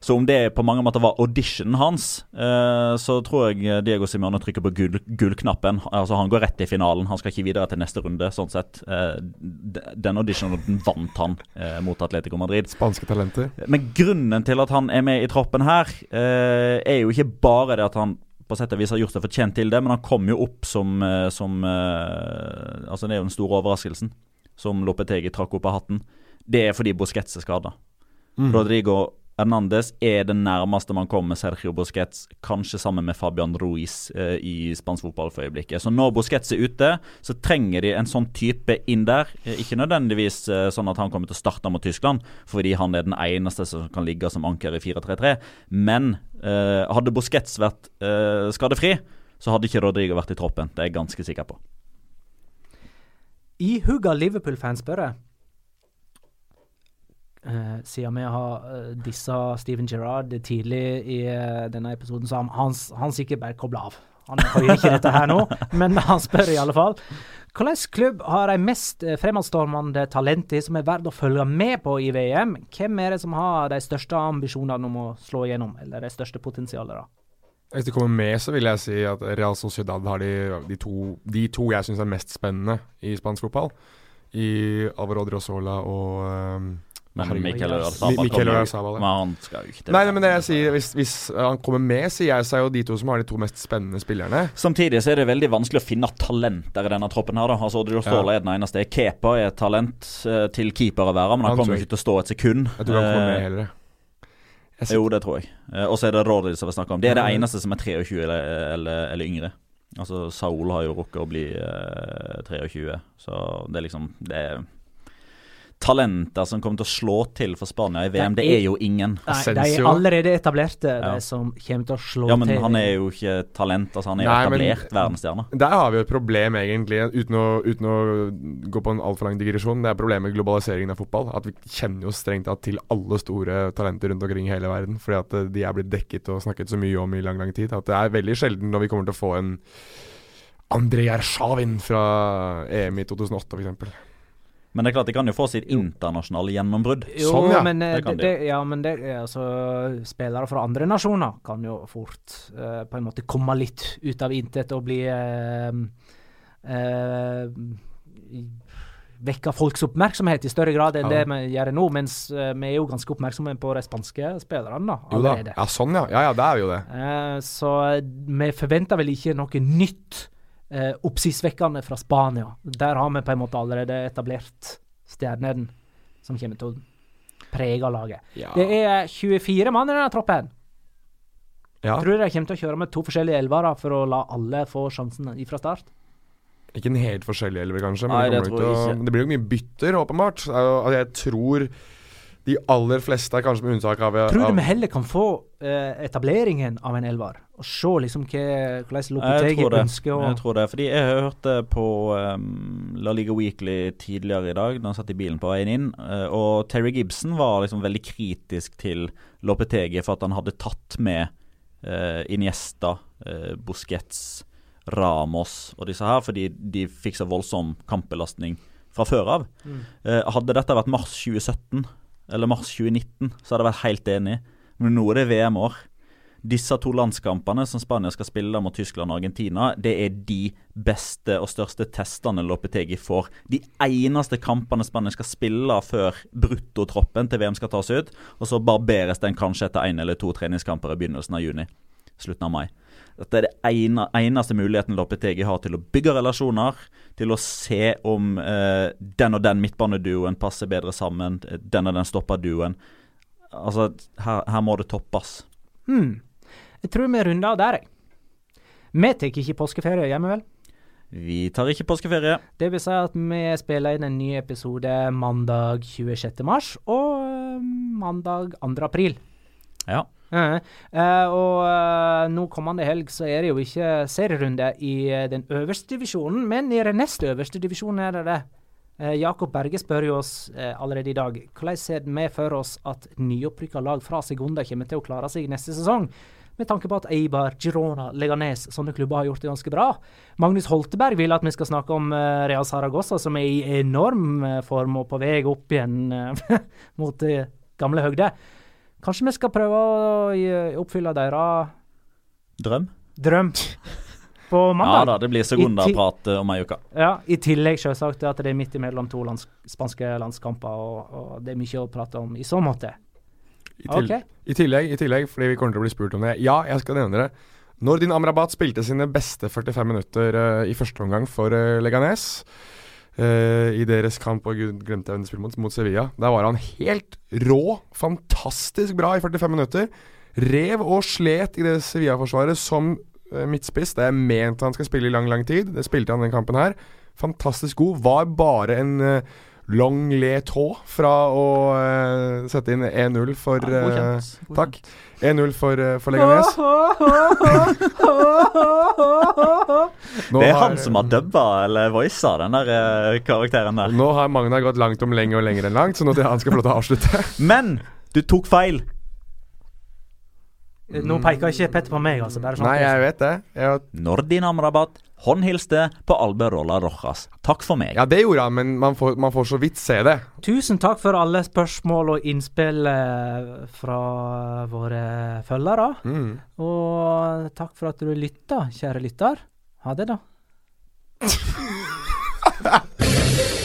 Så om det på mange måter var auditionen hans, eh, så tror jeg Diego Simione trykker på gull- gullknappen. Altså Han går rett i finalen. Han skal ikke videre til neste runde, sånn sett. Eh, den auditionen vant han eh, mot Atletico Madrid. Spanske talenter. Men grunnen til at han er med i troppen her, eh, er jo ikke bare det at han på sett og vis har gjort seg fortjent til det, men han kom jo opp som, eh, som eh, Altså, det er jo den store overraskelsen som Lopetegi trakk opp av hatten. Det er fordi Busquets er skada. Mm. Rodrigo Hernandez er det nærmeste man kommer Sergio Busquets, kanskje sammen med Fabian Ruiz eh, i spansk fotball for øyeblikket. Så når Busquets er ute, så trenger de en sånn type inn der. Eh, ikke nødvendigvis eh, sånn at han kommer til å starte mot Tyskland, fordi han er den eneste som kan ligge som anker i 4-3-3. Men eh, hadde Busquets vært eh, skadefri, så hadde ikke Rodrigo vært i troppen. Det er jeg ganske sikker på. I hugga Liverpool-fans spør Eh, siden vi har uh, dissa Steven Gerrard tidlig i uh, denne episoden, så han, han sikkert bare kobler av. Han hører ikke dette her nå, men han spør i alle fall. Hvilken klubb har de mest eh, fremadstormende talentene som er verdt å følge med på i VM? Hvem er det som har de største ambisjonene om å slå igjennom, eller det største potensialet, da? Hvis det kommer med, så vil jeg si at Real Sociedad har de, de, to, de to jeg syns er mest spennende i spansk fotball. I Alvaro Drosola og um, Men Herregud. Mikel Mi- Oyarzabal ja. Men Nei, nei, men det jeg sier, hvis, hvis han kommer med, sier jeg så er jo de to som har de to mest spennende spillerne. Samtidig så er det veldig vanskelig å finne talenter i denne troppen. her da Altså Odrio Ståle er den eneste. Kepa er et talent eh, til keeper å være, men han, Han kommer ikke til å stå et sekund. Jeg tror han kommer med Eh, heller. Jo, det tror jeg. Eh, og så er det Rodri som vi snakker om. Det er det eneste som er 23 eller, eller, eller yngre. Altså Saul har jo rukket å bli eh, 23, så det er liksom Det er talenter som kommer til å slå til for Spania i VM. Det Det er- er jo ingen. Nei, de er allerede etablerte, Ja. de som kommer til å slå til. Ja, men til. han er jo ikke talent. Altså Han er jo Nei, etablert verdensstjerne. Der har vi jo et problem, egentlig, uten å, uten å gå på en altfor lang digresjon. Det er problemet med globaliseringen av fotball. At vi kjenner jo strengt tatt til alle store talenter rundt omkring i hele verden. Fordi at eh, de er blitt dekket og snakket så mye om i lang, lang tid. At det er veldig sjelden når vi kommer til å få en Andrej Ershavin fra EM i 2008, f.eks. Men det er klart de kan jo få sitt internasjonale gjennombrudd. Jo, Sånn, ja. men, eh, Det det, ja, men det, altså, spillere fra andre nasjoner kan jo fort uh, på en måte komme litt ut av intet og bli uh, Vekke folks oppmerksomhet i større grad enn Ja. det vi gjør nå. Mens vi er jo ganske oppmerksomme på de spanske spillerne da, Jo da. Ja, sånn, ja. Ja, ja, det er jo det. Eh, så vi forventer vel ikke noe nytt uh, oppsiktsvekkende fra Spania. Der har vi på en måte allerede etablert stjernene som kommer til å prege laget. Ja. Det er 24 mann i denne troppen. Ja. Tror du de kommer til å kjøre med to forskjellige elvere for å la alle få sjansen fra start? Ikke en helt forskjellig elver, kanskje, men Nei, det, det tror jeg å, det blir jo mye bytter, åpenbart. Altså, jeg tror de aller fleste, kanskje med unntak av, Tror av du vi heller kan få eh, etableringen av en elver? Og se liksom hva, hvordan Lopetegi ønsker å Jeg tror det, fordi jeg hørte på um, La Liga Weekly tidligere i dag, da han satt i bilen på veien inn, eh, og Terry Gibson var liksom veldig kritisk til Lopetegi for at han hadde tatt med uh, Iniesta, uh, Busquets, Ramos og disse her, fordi de fikk så voldsom kampbelastning fra før av. Mm. Uh, hadde dette vært mars 2017 eller mars 2019, så hadde jeg vært helt enig. Men nå er det VM-år. Disse to landskampene som Spania skal spille mot Tyskland og Argentina, det er de beste og største testene Lopetegi får. De eneste kampene Spania skal spille før bruttotroppen til VM skal tas ut. Og så barberes den kanskje etter én eller to treningskamper i begynnelsen av juni. Slutten av mai. Dette er det ene, eneste muligheten Loppetegi har til å bygge relasjoner, til å se om eh, den og den midtbaneduoen passer bedre sammen, den og den stopperduoen. Altså, her, her må det toppes. Hmm. Jeg tror vi runder av der, jeg. Vi tar ikke påskeferie hjemme, vel? Vi tar ikke påskeferie. Det vil si at vi spiller inn en ny episode mandag 26. mars og eh, mandag 2. april. Ja. Eh, og eh, nå kommende helg så er det jo ikke serierunde i eh, den øverste divisjonen, men i den nest øverste divisjonen er det det. Jakob Berge spør jo oss allerede i dag hvordan ser vi for oss at nyopprykka lag fra Segunda kommer til å klare seg neste sesong. Med tanke på at Eibar, Girona, Leganes, sånne klubber har gjort det ganske bra. Magnus Holteberg vil at vi skal snakke om Real Saragossa, som er i enorm form og på vei opp igjen mot gamle høgder. Kanskje vi skal prøve å oppfylle deres Drøm? drøm på mandag. Ja da, det blir sekundaprat eh, om ei uke. Ja, I tillegg selvsagt at det er midt imellom to lands spanske landskamper, og, og det er mye å prate om i så måte. I, til, Ok. I tillegg, i tillegg, fordi vi kommer til å bli spurt om det. Ja, jeg skal nevne det. Når din Amrabat spilte sine beste 45 minutter uh, i første omgang for uh, Leganes eh, i deres kamp og glemte jeg de mot, mot Sevilla, der var han helt rå. Fantastisk bra i 45 minutter. Rev og slet i det Sevilla-forsvaret som uh, midtspiss. Det er ment han skal spille i lang, lang tid. Det spilte han den kampen her. Fantastisk god. Var bare en uh, long le tå fra å uh, sette inn 1-0 for Ja, eh, godkjent. Godkjent. takk. 1-0 for, uh, for Leganes. Det er har- han som har dubba eller voisa den der karakteren der. Nå har Magna gått langt om lenge og lenger enn langt, så nå skal han skal få lov til å avslutte. Men du tok feil. Nå peker ikke Petter på meg, altså. Bare sånn. Nei, jeg vet det. Jeg, Nordin Amrabat håndhilste på Alberola Rojas. Takk for meg. ja, det gjorde han, men man får, man får så vidt se det. Tusen takk for alle spørsmål og innspill eh, fra våre følgere. Mm. Og takk for at du lytta, kjære lytter. Ha det, da.